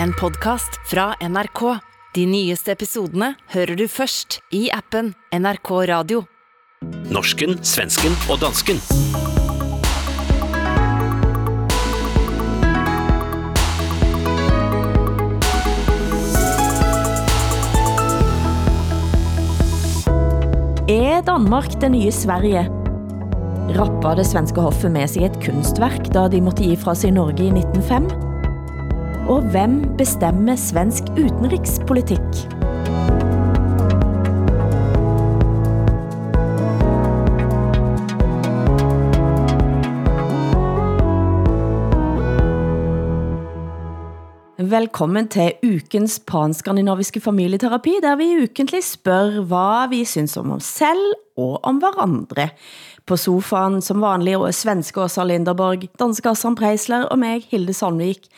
En podcast fra NRK. De nyeste episodene hører du først i appen NRK Radio. Norsken, svensken og dansken. Er Danmark det nye Sverige? Rappa det svenske hoffet med sig et kunstverk, da de måtte gi fra sig Norge i 1905? Og hvem bestemmer svensk utenrikspolitik? Velkommen til ukens panskandinaviske familieterapi, der vi ukentlig spørger, hvad vi synes om os selv og om hverandre. På sofaen som vanlig og svenske Åsa Linderborg, danske Assan Preisler og mig, Hilde Sandvik.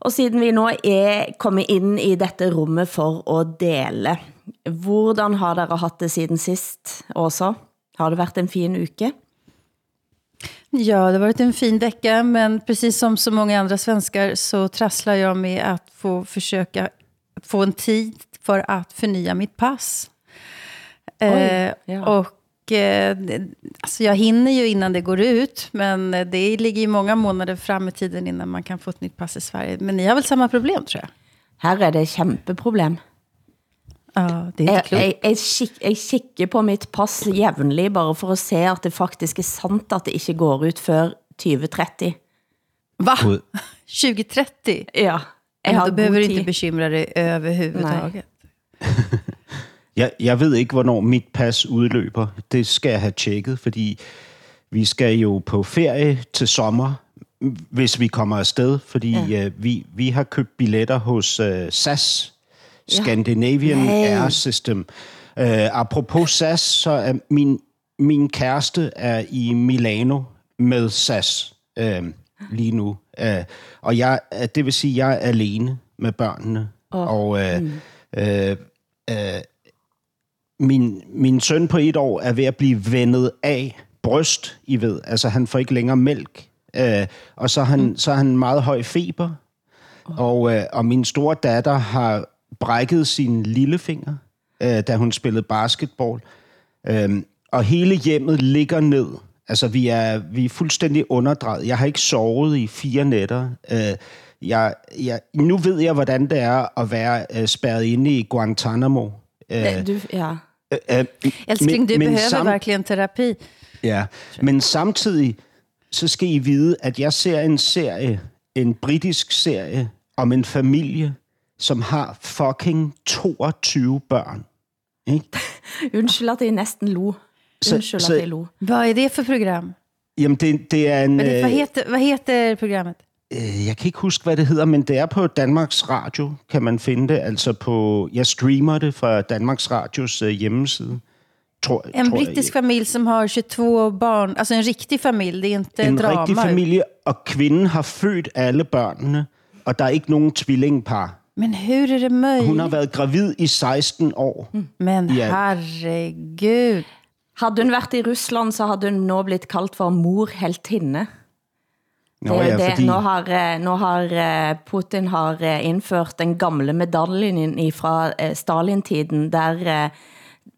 Og siden vi nu er kommet ind i dette rummet for at dele, hvordan har dere haft det siden sist, Åsa? Har det været en fin uke? Ja, det har varit en fin vecka, men precis som så många andra svenskar så trasslar jag med att få försöka få en tid för att förnya mitt pass. Oj, eh, ja. och eh, det- alltså jag hinner ju innan det går ut, men det ligger ju många månader fram i tiden innan man kan få ett nytt pass i Sverige. Men ni har väl samma problem tror jag? Her er det kæmpeproblem. Ja, det Jeg, klokt. jeg, jeg, kik, jeg kikker på mit pass jævnlig, bare for at se, at det faktisk er sant, at det ikke går ut før 2030. Va? Gud. 2030? Ja, jeg Men har då behöver du inte bekymra dig överhuvudtaget. Jeg, jeg ved ikke, hvornår mit pas udløber. Det skal jeg have tjekket, fordi vi skal jo på ferie til sommer, hvis vi kommer afsted, fordi ja. øh, vi, vi har købt billetter hos øh, SAS, Scandinavian Nej. Air System. Øh, apropos SAS, så er min, min kæreste er i Milano med SAS øh, lige nu. Øh, og jeg, øh, det vil sige, at jeg er alene med børnene. Oh. Og øh, mm. øh, øh, min, min søn på et år er ved at blive vendet af bryst, I ved. Altså, han får ikke længere mælk. Øh, og så han, mm. så han meget høj feber. Og, øh, og min store datter har brækket sin lillefinger, øh, da hun spillede basketball. Øhm, og hele hjemmet ligger ned. Altså, vi er, vi er fuldstændig underdrejet. Jeg har ikke sovet i fire nætter. Øh, jeg, jeg, nu ved jeg, hvordan det er at være øh, spærret inde i Guantanamo. Øh, Du, ja. Øh, Älskling, du behöver sam- verkligen terapi. Ja, men samtidig så skal I vide, at jeg ser en serie, en britisk serie, om en familie, som har fucking 22 børn. Ikke? Undskyld, at jeg næsten lo. Så- Undskyld, så- at jeg lo. Vad är det för program? Jamen, det, det er en... Men det, vad, øh, heter, vad heter programmet? Øh, jeg kan ikke huske, hvad det hedder, men det er på Danmarks Radio, kan man finde det. Altså på, jeg streamer det fra Danmarks Radios øh, hjemmeside. Tror, En tror jeg. brittisk familj som har 22 barn. Alltså en riktig familj, det är inte En drama. rigtig familie, og kvinden har født alle børnene, og der er ikke nogen tvillingpar. Men hur är det möjligt? Hun har været gravid i 16 år. Men Ja. herregud. Havde hun været i Rusland, så havde hun nå blitt kaldt for morheltinde. Nå, Det, er ja, det, fordi, Nå har, eh, nå har eh, Putin har eh, indført den gamle medaljen fra Stalin-tiden, der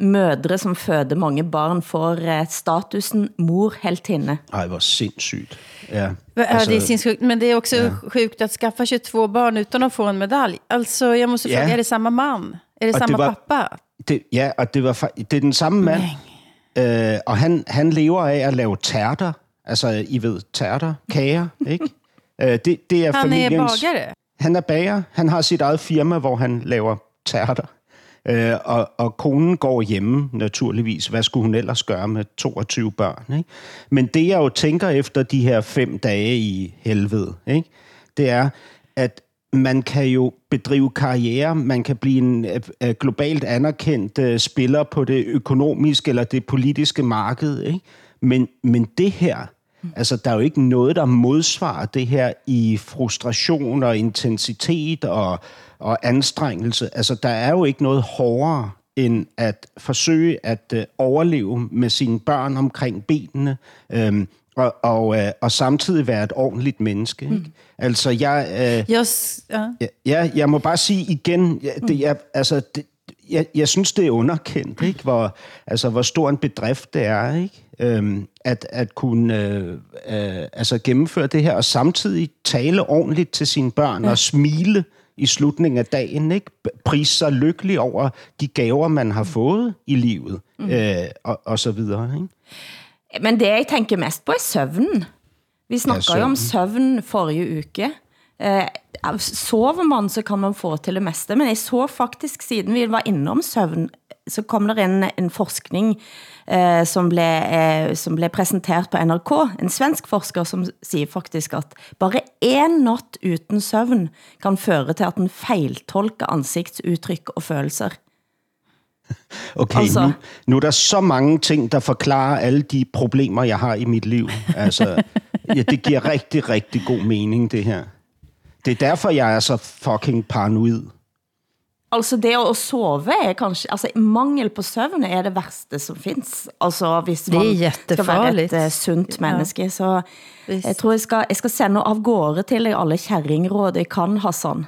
mødre som føder mange barn får statusen morheltinde. ej, hvor sindssygt. Ja. Ja, Alltså, det är sinnessjukt. Men det är också sjukt att skaffa 22 barn utan att få en medalj. Alltså, jag måste Ja. fråga, är det samma man? Är det Och det samma var- pappa? det, ja, og det, var, det er den samme mand, øh, og han, han lever af at lave tærter. Altså, I ved, tærter, kager, ikke? Øh, det, det er Han familiens... bagare. Han er bager. Han har sit eget firma, hvor han laver tærter. Øh, og, og konen går hjemme, naturligvis. Hvad skulle hun ellers gøre med 22 børn? Ikke? Men det, jeg jo tænker efter de her fem dage i helvede, ikke? det er, at man kan jo bedrive karriere, man kan blive en øh, øh, globalt anerkendt øh, spiller på det økonomiske eller det politiske marked, ikke? Men, men det her, altså der er jo ikke noget, der modsvarer det her i frustration og intensitet og, og anstrengelse. Altså der er jo ikke noget hårdere end at forsøge at øh, overleve med sine børn omkring benene. Øhm, og, og, øh, og samtidig være et ordentligt menneske. Ikke? Mm. Altså, jeg... Øh, Just, ja. Ja, jeg må bare sige igen, ja, det, jeg, altså, det, jeg, jeg synes, det er underkendt, ikke? Hvor, altså, hvor stor en bedrift det er, ikke? Øhm, at, at kunne øh, øh, altså, gennemføre det her, og samtidig tale ordentligt til sine børn, ja. og smile i slutningen af dagen, ikke? Prise sig lykkelig over de gaver, man har fået i livet, mm. øh, og, og så videre, ikke? Men det jeg tænker mest på er søvn. Vi snakker ja, jo om søvn forrige uke. Eh, sover man, så kan man få til det meste, men jeg så faktisk, siden vi var innom søvn, så kom der en, en forskning eh, som, ble, eh, som ble presenteret på NRK. En svensk forsker som siger faktisk, at bare en natt uten søvn kan føre til, at den fejltolker ansigtsudtryk og følelser. Okay, altså, nu, nu er der så mange ting, der forklarer alle de problemer, jeg har i mit liv. Altså, ja, det giver rigtig, rigtig god mening, det her. Det er derfor, jeg er så fucking paranoid. Altså det at sove er kanskje, altså mangel på søvn er det værste som findes. Altså hvis man skal være et uh, sundt menneske. Så jeg tror jeg skal, jeg skal sende av gårde til dig alle kärringråd jeg kan, Hassan.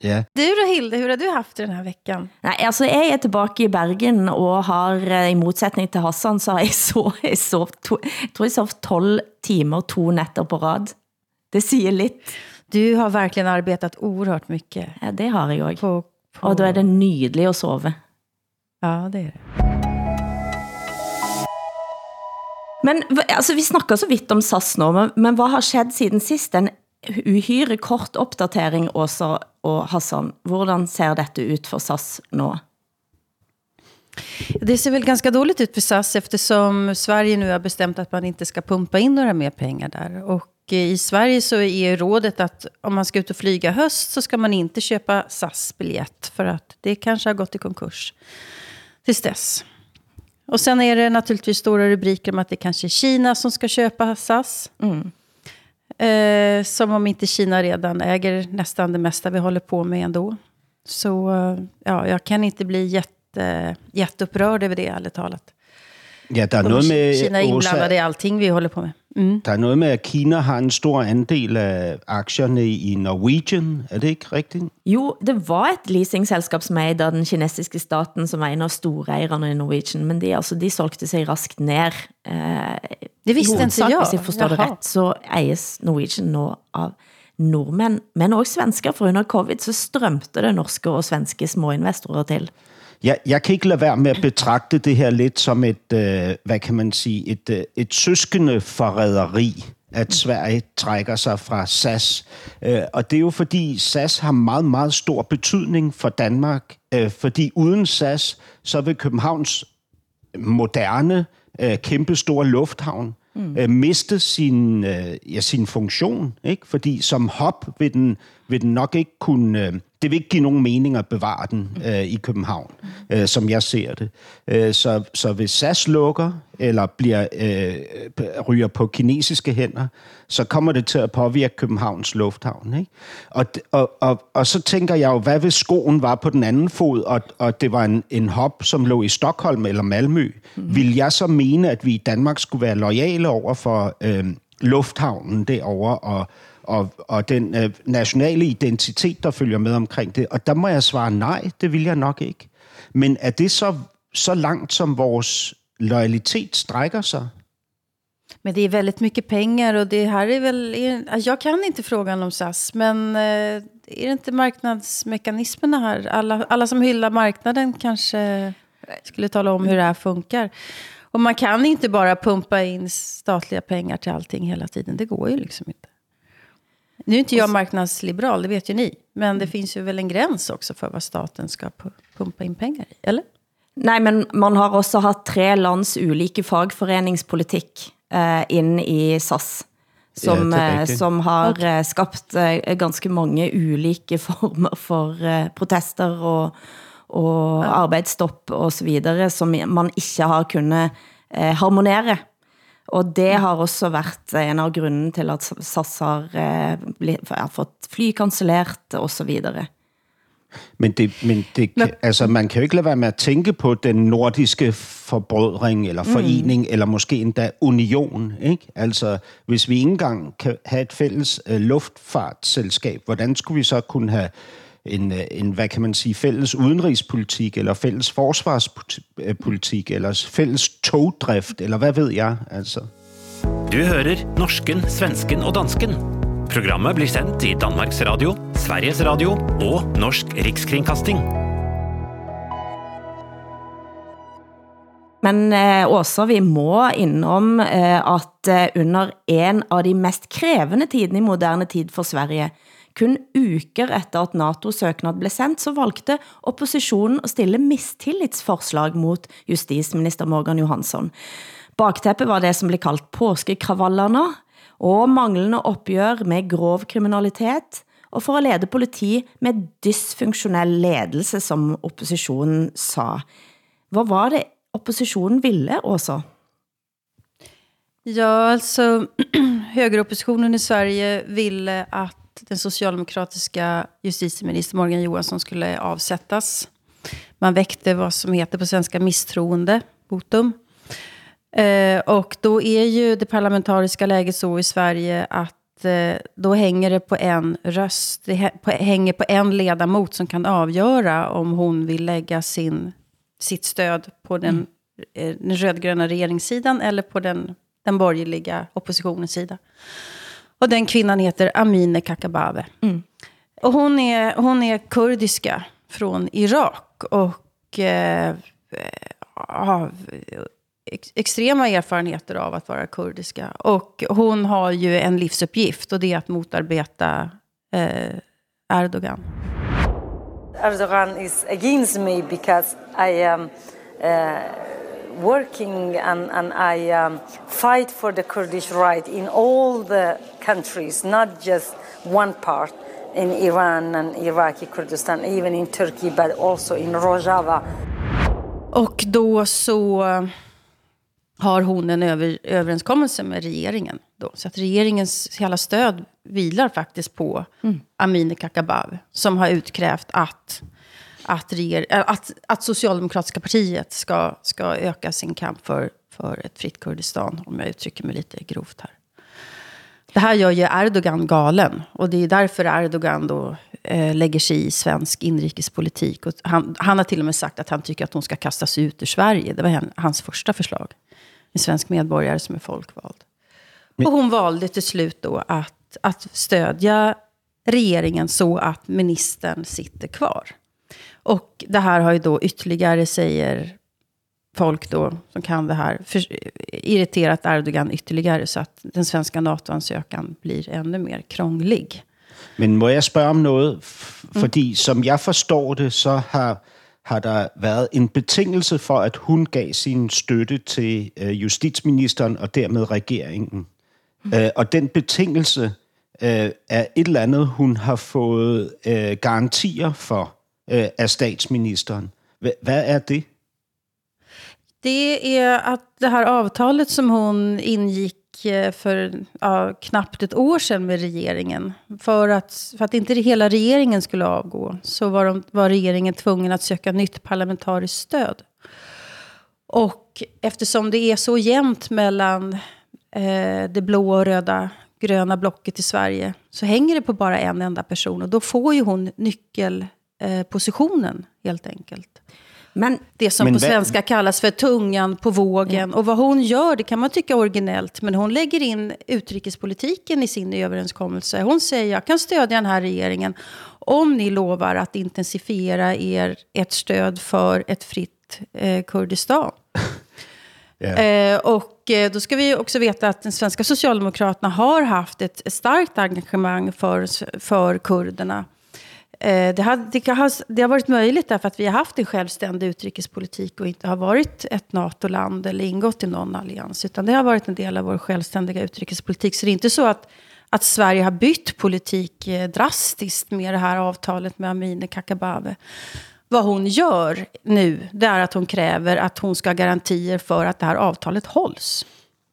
Ja. Du då Hilde, hur har du haft den här veckan? Nej, altså jeg er tilbage i Bergen og har eh, i modsætning til Hassan, så har jeg så, jeg sov, to, jeg tror jeg sov 12 timer, to nætter på rad. Det siger lidt. Du har verkligen arbetat oerhört mycket. Ja, det har jeg også. På, på... Og då er det nydelig at sove. Ja, det er det. Men altså, vi snakker så vidt om SAS nå, men, men hvad har skett siden sidst? En uhyre kort opdatering, Åsa og Hassan. Hvordan ser dette ut for SAS nå? Det ser väl ganska dåligt ut för SAS eftersom Sverige nu har bestämt att man inte ska pumpa in några mer pengar där. Och i Sverige så är rådet att om man ska ut och flyga höst så ska man inte köpa SAS-biljett för att det kanske har gått i konkurs tills dess. Och sen är det naturligtvis stora rubriker om att det kanske är Kina som ska köpa SAS. Mm. Eh, som om inte Kina redan äger nästan det mesta vi håller på med ändå. Så ja, jag kan inte bli jätte, jätteupprörd över det, ärligt talat. Ja, der er noget med... Kina er indblandet i alting, vi holder på med. Mm. Der er noget med, at Kina har en stor andel af aktierne i Norwegian. Er det ikke rigtigt? Jo, det var et leasingselskab som eide af den kinesiske staten, som var en av storeejerne i Norwegian, men de, altså, de solgte sig raskt ned. Eh, det vidste ikke jeg. Hvis jeg forstår det ret, så eies Norwegian nå av nordmænd, men også svensker, for under covid så strømte det norske og svenske små investorer til. Jeg, jeg kan ikke lade være med at betragte det her lidt som et, øh, hvad kan man sige, et, øh, et søskende forræderi at Sverige trækker sig fra SAS. Øh, og det er jo fordi SAS har meget, meget stor betydning for Danmark, øh, fordi uden SAS, så vil Københavns moderne, øh, kæmpe store lufthavn mm. øh, miste sin, øh, ja, sin funktion, ikke? fordi som hop vil den, vil den nok ikke kunne... Øh, det vil ikke give nogen mening at bevare den øh, i København, øh, som jeg ser det. Øh, så, så hvis SAS lukker, eller bliver øh, ryger på kinesiske hænder, så kommer det til at påvirke Københavns Lufthavn. Ikke? Og, og, og, og så tænker jeg jo, hvad hvis skoen var på den anden fod, og, og det var en, en hop, som lå i Stockholm eller Malmø, mm. vil jeg så mene, at vi i Danmark skulle være lojale over for øh, lufthavnen derovre, og og, og den øh, nationale identitet, der følger med omkring det. Og der må jeg svare nej, det vil jeg nok ikke. Men er det så, så langt, som vores loyalitet strækker sig? Men det är väldigt mycket pengar och det här är väl... Jag kan inte frågan om SAS, men är øh, det inte marknadsmekanismerna här? Alla, alla som hyllar marknaden kanske skulle tala om hur det här funkar. Och man kan inte bara pumpa in statliga pengar till allting hela tiden. Det går ju liksom inte. Nu är inte jag marknadsliberal, det vet ju ni. Men det finns ju väl en gräns också för vad staten ska pumpa in pengar i, eller? Nej, men man har også haft tre lands ulike fagforeningspolitik eh, in i SAS. Som, ja, som har okay. skabt eh, ganske mange ulike former for eh, protester og, og ja. arbeidsstopp og så videre, som man ikke har kunnet eh, harmonere. Og det har også været en av grunden til at SAS har, eh, har fått fly cancellert og så videre. Men, det, men det, kan, altså, man kan jo ikke lade være med at tænke på den nordiske forbrødring, eller forening, mm. eller måske endda union. Ikke? Altså, hvis vi ikke engang kan have et fælles uh, luftfartsselskab, hvordan skulle vi så kunne have en, øh, en, hvad kan man sige, fælles udenrigspolitik, eller fælles forsvarspolitik, eller fælles togdrift, eller hvad ved jeg, altså. Du hører norsken, svensken og dansken. Programmet blir sendt i Danmarks Radio, Sveriges Radio og Norsk Rikskringkasting. Men eh, Åsa, vi må innom eh, at eh, under en av de mest krævende tidene i moderne tid for Sverige, kun uker efter at NATO-søknad blev sendt, så valgte oppositionen at stille mistillitsforslag mot justisminister Morgan Johansson. Bakteppet var det som blev kaldt påskekravallerne, og manglende opgør med grov kriminalitet, og for at lede politi med dysfunktionel ledelse, som oppositionen sa. Hvad var det oppositionen ville, Åsa? Ja, alltså högeroppositionen i Sverige ville att den socialdemokratiska justitieminister Morgan Johansson skulle avsättas. Man väckte vad som heter på svenska misstroende, votum. Eh, och då är ju det parlamentariska läget så i Sverige att eh, då hänger det på en röst. Det hänger på en ledamot som kan avgöra om hon vill lägga sin, sitt stöd på den, mm. eh, den rödgröna regeringssidan eller på den, den borgerliga oppositionens sida. Och den kvinnan heter Amine Kakabave. Mm. Och hon är, hon är kurdiska från Irak. Och eh, har ex extrema erfarenheter av att vara kurdiska. Och hon har ju en livsuppgift och det är att motarbeta eh, Erdogan. Erdogan is against me because I am uh, working and, and I um, fight for the Kurdish right in all the countries, not just one part in Iran and Iraqi Kurdistan, even in Turkey, but also in Rojava. Och då så har hon en över, överenskommelse med regeringen. Då. Så att regeringens hela stöd vilar faktiskt på mm. Amineh Kakabaveh. Som har utkrävt att, att, reger, äh, att, att Socialdemokratiska partiet ska, ska öka sin kamp för, för ett fritt Kurdistan. Om jag uttrycker mig lite grovt här. Det här gör ju Erdogan galen. Och det är därför Erdogan då eh, lägger sig i svensk inrikespolitik. Och han, han har till och med sagt att han tycker att hon ska kastas ut ur Sverige. Det var hans första förslag en svensk medborgare som är folkvald. Och hon valde till slut då att, att stödja regeringen så att ministern sitter kvar. Och det här har ju då ytterligare, säger folk då som kan det här, för, irriterat Erdogan ytterligare så att den svenska NATO-ansökan blir ännu mer krånglig. Men må jeg spørge om noget? Fordi mm. som jeg forstår det, så har har der været en betingelse for, at hun gav sin støtte til øh, justitsministeren og dermed regeringen. Mm. Øh, og den betingelse øh, er et eller andet, hun har fået øh, garantier for øh, af statsministeren. H- hvad er det? Det är att det här avtalet som hon ingick øh, för ja, knappt ett år sedan med regeringen. För att, för att inte hela regeringen skulle avgå så var, de, var regeringen tvungen att söka nytt parlamentariskt stöd. Och eftersom det är så jämnt mellan eh, det blå och röda gröna blocket i Sverige så hänger det på bara en enda person. Och då får ju hon nyckel eh, helt enkelt. Men det som men på svenska kallas för tungan på vågen. Och vad hon gör, det kan man tycka originellt. Men hon lägger in utrikespolitiken i sin överenskommelse. Hon säger, jag kan stödja den här regeringen om ni lovar att intensifiera er, ett stöd för ett fritt eh, Kurdistan. yeah. eh, och eh, då ska vi också veta att den svenska Socialdemokraterna har haft ett starkt engagemang för, för kurderna. Eh, det, har, det, har, det har varit möjligt därför att vi har haft en självständig utrikespolitik och inte har varit ett NATO-land eller ingått i någon allians. Utan det har varit en del av vår självständiga utrikespolitik. Så det är inte så att, att Sverige har bytt politik eh, drastiskt med det här avtalet med Amineh Kakabaveh. Vad hon gör nu, det är att hon kräver att hon ska ha garantier för att det här avtalet hålls.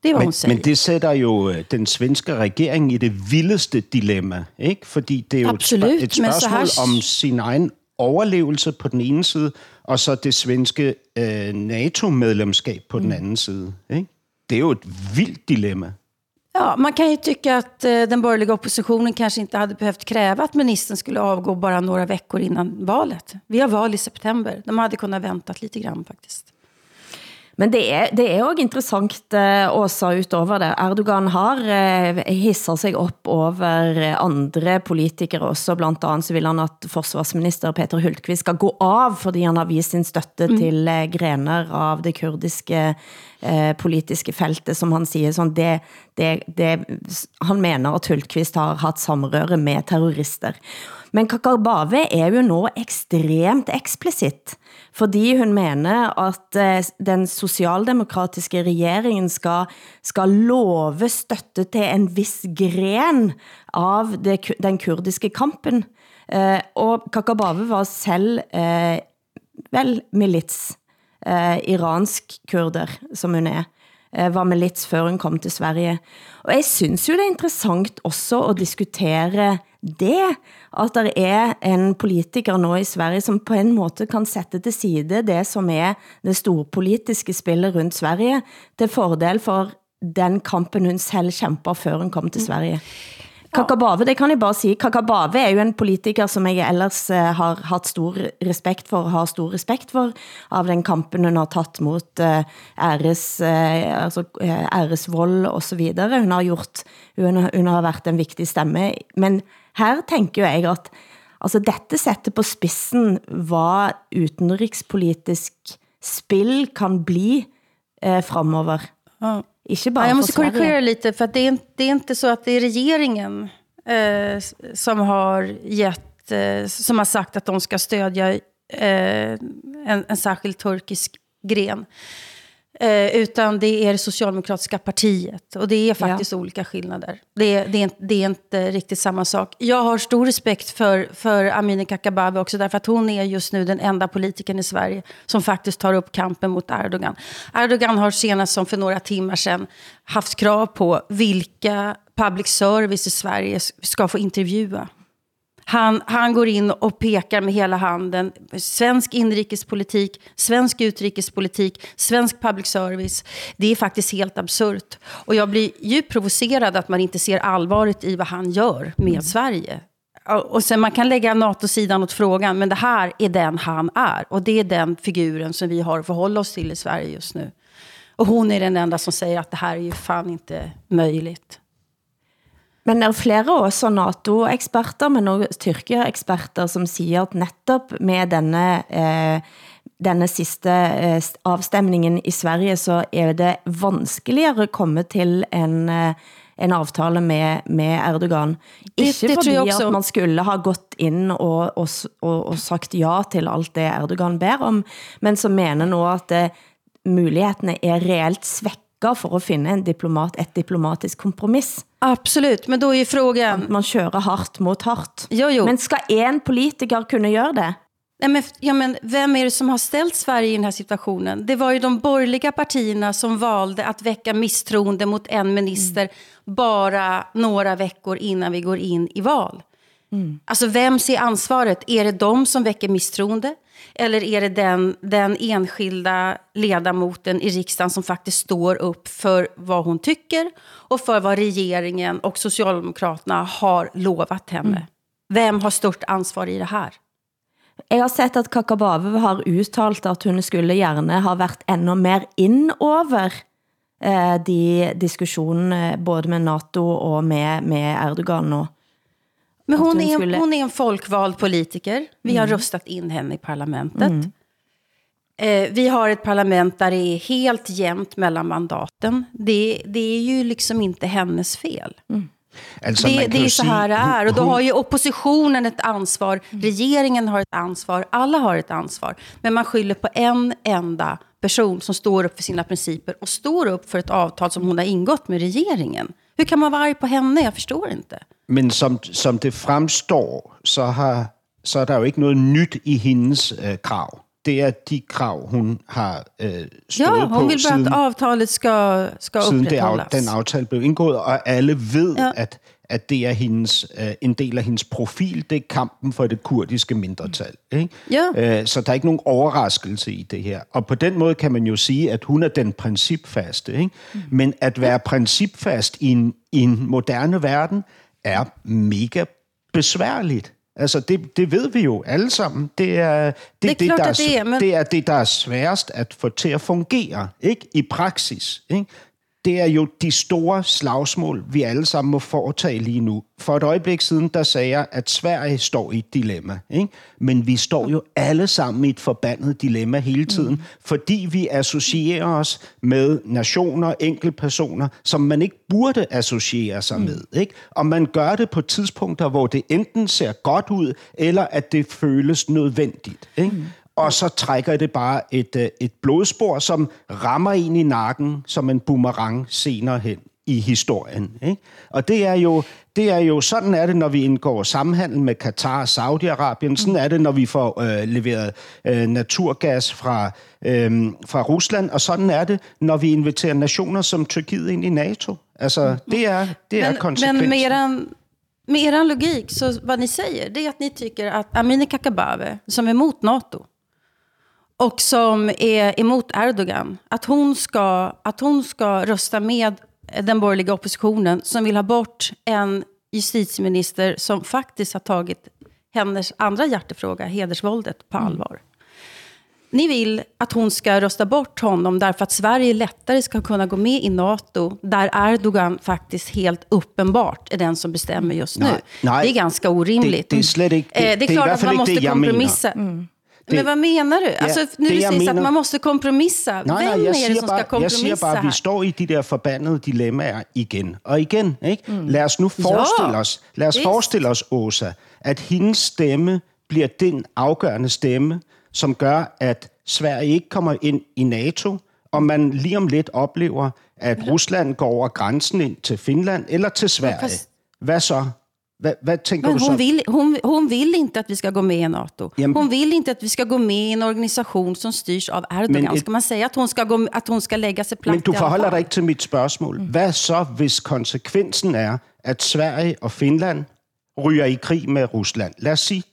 Det var men, hun Men det sætter jo øh, den svenske regering i det vildeste dilemma, ikke? Fordi det er jo Absolut, et, spørgsmål her... om sin egen overlevelse på den ene side, og så det svenske øh, NATO-medlemskab på mm. den anden side. Ikke? Det er jo et vildt dilemma. Ja, man kan ju tycka att eh, den borgerliga oppositionen kanske inte hade behövt kräva att ministern skulle avgå bara några veckor innan valet. Vi har val i september. De hade kunnat väntat lite grann faktiskt. Men det er, det er også interessant, eh, Åsa, utover det. Erdogan har eh, hisser sig op over andre politikere også. Blandt andet så vil han, at forsvarsminister Peter Hultqvist skal gå av, fordi han har vist sin støtte mm. til eh, grener av det kurdiske eh, politiske feltet, som han siger. Sådan, det, det, det, han mener, at Hultqvist har haft samrøre med terrorister. Men Kakarbave er jo nå ekstremt eksplicit, fordi hun mener, at eh, den socialdemokratiske regeringen skal, skal love støtte til en vis gren av det, den kurdiske kampen. Eh, og Kakabave var selv eh, vel milits, eh, iransk kurder, som hun er eh, var milits før hun kom til Sverige. Og jeg synes jo det er interessant også at diskutere det, at der er en politiker nå i Sverige, som på en måte kan sætte til side det, som er det store politiske spillet rundt Sverige, til fordel for den kampen hun selv kæmper, før hun kom til Sverige. Kakabave, det kan jeg bare sige. Kakabave er jo en politiker, som jeg ellers uh, har haft stor respekt for, har stor respekt for, av den kampen hun har taget mot uh, æres, uh, altså, æresvold og så videre. Hun har gjort, hun, hun har været en vigtig stemme, men her tænker jeg at altså dette sætte på spidsen, hvad utenrikspolitisk spil kan bli eh, fremover. Ja. Ikke bare ja, jag måste korrigera lite, för det är, det är inte så att det är regeringen eh, som har gett, eh, som har sagt att de ska stödja eh, en, en särskild turkisk gren. Eh, utan det är det socialdemokratiska partiet. Och det är faktiskt ja. olika skillnader. Det är, det, är, det är inte riktigt samma sak. Jag har stor respekt för, för Amineh Kakabaveh också. Därför att hon är just nu den enda politikern i Sverige som faktiskt tar upp kampen mot Erdogan. Erdogan har senast som för några timmar sedan haft krav på vilka public service i Sverige ska få intervjua. Han, han går in och pekar med hela handen. Svensk inrikespolitik, svensk utrikespolitik, svensk public service. Det är faktiskt helt absurt. Och jag blir djupt provocerad att man inte ser allvaret i vad han gör med mm. Sverige. Och sen man kan lägga NATO-sidan åt frågan, men det här är den han är. Och det är den figuren som vi har att förhålla oss till i Sverige just nu. Och hon är den enda som säger att det här är ju fan inte möjligt. Men der er flere også NATO-eksperter, men også Tyrkia-eksperter, som siger, at netop med denne, eh, denne sidste eh, afstemningen i Sverige, så er det vanskeligere at komme til en, eh, en avtale med, med Erdogan. Ikke det, det fordi at man skulle ha gått ind og, og, og, og sagt ja til alt det Erdogan ber om, men som mener nu, at det, mulighederne er reelt svækket for at finde en diplomat, et diplomatisk kompromiss. Absolut, men då är ju frågan... Man kører hårt mot hårt. Jo, jo. Men ska en politiker kunna göra det? Nej, men, ja, men vem är det som har ställt Sverige i den här situationen? Det var ju de borgerliga partierna som valde att väcka misstroende mot en minister mm. bara några veckor innan vi går in i val. Mm. Alltså vem ser ansvaret? Är det de som väcker misstroende? Eller är det den, den enskilda ledamoten i riksdagen som faktiskt står upp för vad hon tycker och för vad regeringen och Socialdemokraterna har lovat henne? Mm. Vem har stort ansvar i det här? Jeg har sett at Kakabave har uttalt at hun skulle gerne ha været endnu mer ind over eh, de diskussionene både med NATO og med, med Erdogan nu. Men hon, är, skulle... hon är en folkvald politiker. Vi mm. har röstat in henne i parlamentet. Mm. Eh, vi har ett parlament där det är helt jämnt mellan mandaten. Det, det är ju liksom inte hennes fel. Mm. Alltså, det, det är så här det är. Och då har ju oppositionen ett ansvar, mm. regeringen har ett ansvar, alla har ett ansvar. Men man skyller på en enda person som står upp för sina principer och står upp för ett avtal som hon har ingått med regeringen. Hur kan man vara arg på henne? Jag förstår inte. Men som, som det fremstår, så, har, så er der jo ikke noget nyt i hendes øh, krav. Det er de krav, hun har øh, stået ja, hun på. vil bare, at avtalet skal, skal siden det, den aftale blev indgået, og alle ved, ja. at, at det er hendes, øh, en del af hendes profil, det er kampen for det kurdiske mindretal. Ikke? Ja. Øh, så der er ikke nogen overraskelse i det her. Og på den måde kan man jo sige, at hun er den principfaste. Ikke? Men at være principfast i en, i en moderne verden er mega besværligt. Altså, det, det ved vi jo alle sammen. Det er det, Det er klart, der at det er, men- det er det, der er sværest at få til at fungere, ikke? I praksis, ikke? Det er jo de store slagsmål, vi alle sammen må foretage lige nu. For et øjeblik siden, der sagde jeg, at Sverige står i et dilemma. Ikke? Men vi står jo alle sammen i et forbandet dilemma hele tiden, mm. fordi vi associerer os med nationer, enkeltpersoner, som man ikke burde associere sig mm. med. Ikke? Og man gør det på tidspunkter, hvor det enten ser godt ud, eller at det føles nødvendigt. Ikke? Mm og så trækker det bare et, øh, et blodspor, som rammer en i nakken som en boomerang senere hen i historien. Ikke? Og det er, jo, det er jo, sådan er det, når vi indgår samhandel med Katar og Saudi-Arabien. Sådan er det, når vi får øh, leveret øh, naturgas fra, øh, fra Rusland. Og sådan er det, når vi inviterer nationer som Tyrkiet ind i NATO. Altså, det er, det er Men, konsekvensen. men med eran, med eran logik, så vad ni säger, det är att ni tycker att Amineh Kakabaveh, som är emot NATO, och som är emot Erdogan, att hon ska, att hon ska rösta med den borgerliga oppositionen som vill ha bort en justitieminister som faktiskt har tagit hennes andra hjärtefråga, hedersvåldet, på allvar. Ni vill att hon ska rösta bort honom därför att Sverige lättare ska kunna gå med i NATO, där Erdogan faktiskt helt uppenbart är den som bestämmer just nu. Nej, nej. det är ganska orimligt. Det- det är slet ikke- det- Eh, det det är är klart att man måste det, kompromissa. Det- Men vad menar du? Alltså, nu det, säger att mener- man måste kompromissa. Nej, Vem nej, är jeg det siger, som ska bare, jeg kompromissa siger bare, at vi står i de der forbandede dilemmaer igen og igen. Ikke? Mm. Lad os nu forestille Ja, os, lad os vist. forestille os, Åsa, at hendes stemme bliver den afgørende stemme, som gør, at Sverige ikke kommer ind i NATO, og man lige om lidt oplever, at Rusland går over grænsen ind til Finland eller til Sverige. Hvad så? Hvad, hvad tænker Men du så? hon vill, hon, hon vill inte att vi ska gå med i NATO. Hon vill inte att vi ska gå med i en organisation som styrs av Erdogan. Men Ska man säga att hon ska, gå, att hon ska lägga sig platt Men du forholder dig ikke til mit spørgsmål. Hvad så, hvis konsekvensen er, at Sverige og Finland ryger i krig med Rusland? Lad os sige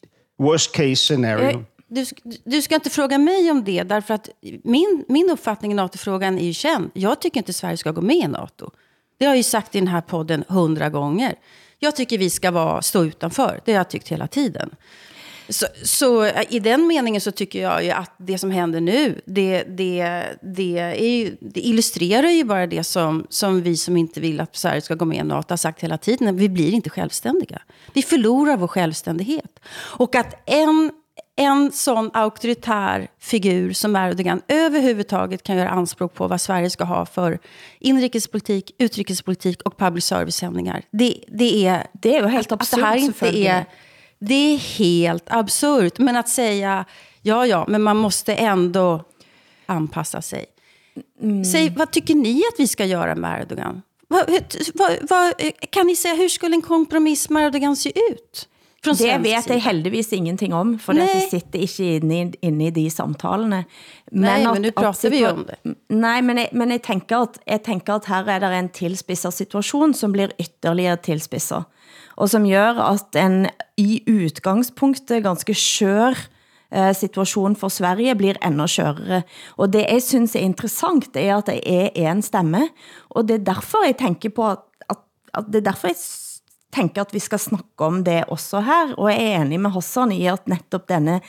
worst case scenario. Eh, Du, du ska inte fråga mig om det, därför att min, min uppfattning i NATO-frågan är ju känd. Jag tycker inte Sverige ska gå med i NATO. Det har jag ju sagt i den här podden hundra gånger. Jag tycker vi ska vara, stå utanför. Det har jag tyckt hela tiden. Så, så eh, i den meningen så tycker jag ju att det som händer nu, det, det, det, är ju, det illustrerar ju bara det som, som vi som inte vill att Sverige ska gå med i NATO har sagt hela tiden. Vi blir inte självständiga. Vi förlorar vår självständighet. Och att en, en sån auktoritär figur som Erdogan överhuvudtaget kan göra anspråk på vad Sverige ska ha för inrikespolitik, utrikespolitik och public service-sändningar. Det, det är... Det är ju helt att det här absurt, inte är... Det är helt absurt. Men att säga, ja, ja, men man måste ändå anpassa sig. Säg, vad tycker ni att vi ska göra med Erdogan? Vad, vad, vad, kan ni säga, hur skulle en kompromiss med Erdogan se ut? Från Det vet jeg heldigvis ingenting om, for det vi sitter ikke inne, i- inne i de samtalene. Nej, at- men nu at prater vi situa- om det. Nej, men jeg, men jeg, tenker at, jeg tenker at her er der en tilspidset situation, som blir ytterligere tilspidset, og som gør at en i udgangspunktet ganske skør eh, situation for Sverige blir endnu skørere. Og det jeg synes er interessant, er at det er en stemme, og det er derfor jeg tænker på at, at, at det er derfor jeg tænker at vi skal snakke om det også her, og jeg er enig med Hassan i at netop denne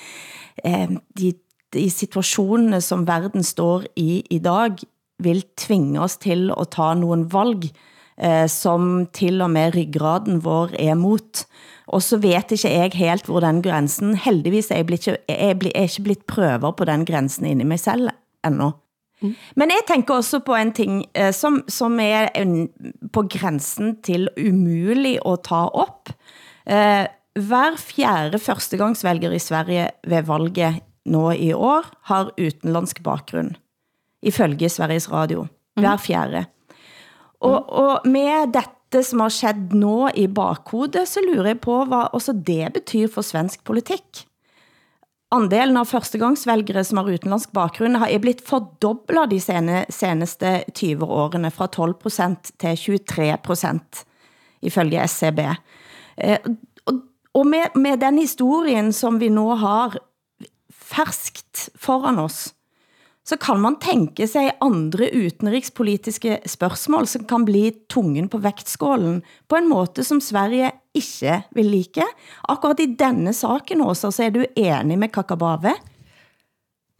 eh, de, de situationene som verden står i i dag, vil tvinge os til at ta nogle valg, eh, som til og med ryggraden vår er mot. Og så vet ikke jeg helt hvor den grænsen, heldigvis er jeg, blitt, jeg, er bli- er ikke blitt prøver på den grænsen inde i mig selv endnu. Men jeg tænker også på en ting, eh, som, som er en, på grænsen til umulig at ta op. Eh, hver fjerde førstegangsvælger i Sverige ved valget nå i år har utenlandsk bakgrund, ifølge Sveriges Radio. Hver fjerde. Og, og med dette som har skjedd nå i bakhodet, så lurer jeg på, hvad også det betyder for svensk politik. Andelen av førstegangsvælgere, som har utenlandsk bakgrund, har er blitt fordoblet de seneste 20 årene, fra 12% til 23% ifølge SCB. Eh, og, og med, med den historien, som vi nu har ferskt foran oss, så kan man tænke sig andre utenrikspolitiske spørgsmål, som kan blive tungen på vægtskålen på en måde, som Sverige ikke vil like. Akkurat i denne saken også, så er du enig med Kakabave?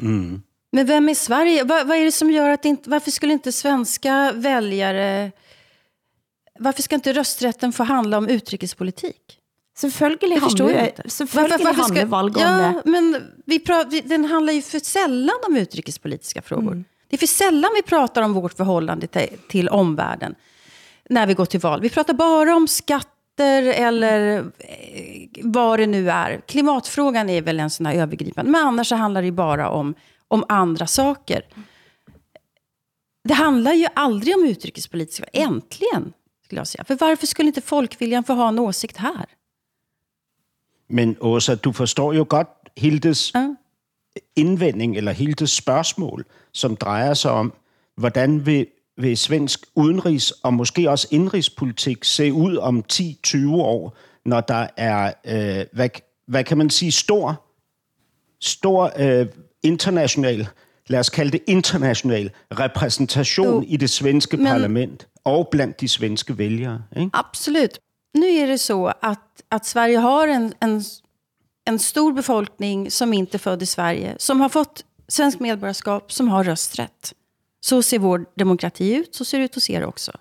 Mm. Men vem är Sverige? Vad, vad är det som gör att inte, varför skulle inte svenska väljare, varför ska inte rösträtten få handla om utrikespolitik? Selvfølgelig handler, selvfølgelig varför, varför handler ska, valg om ja, det. Men vi pratar, vi, den handlar ju för sällan om utrikespolitiska frågor. Mm. Det är för sällan vi pratar om vårt förhållande till, till omvärlden när vi går till val. Vi pratar bara om skatter eller eh, vad det nu är. Klimatfrågan är väl en sån här övergripande. Men annars så handlar det bara om, om andra saker. Det handlar ju aldrig om utrikespolitiska. Äntligen, skulle jag säga. För varför skulle inte folkviljan få ha en åsikt här? Men Åsa, du forstår jo godt Hildes ja. indvending, eller Hildes spørgsmål, som drejer sig om, hvordan vil, vil svensk udenrigs- og måske også indrigspolitik se ud om 10-20 år, når der er, øh, hvad, hvad kan man sige, stor, stor øh, international, lad os kalde det international repræsentation jo, i det svenske men, parlament og blandt de svenske vælgere. Ikke? Absolut. Nu är det så att, att Sverige har en, en, en stor befolkning som inte är född i Sverige, som har fått svensk medborgarskap, som har rösträtt. Så ser vår demokrati ut, så ser det ut hos er också.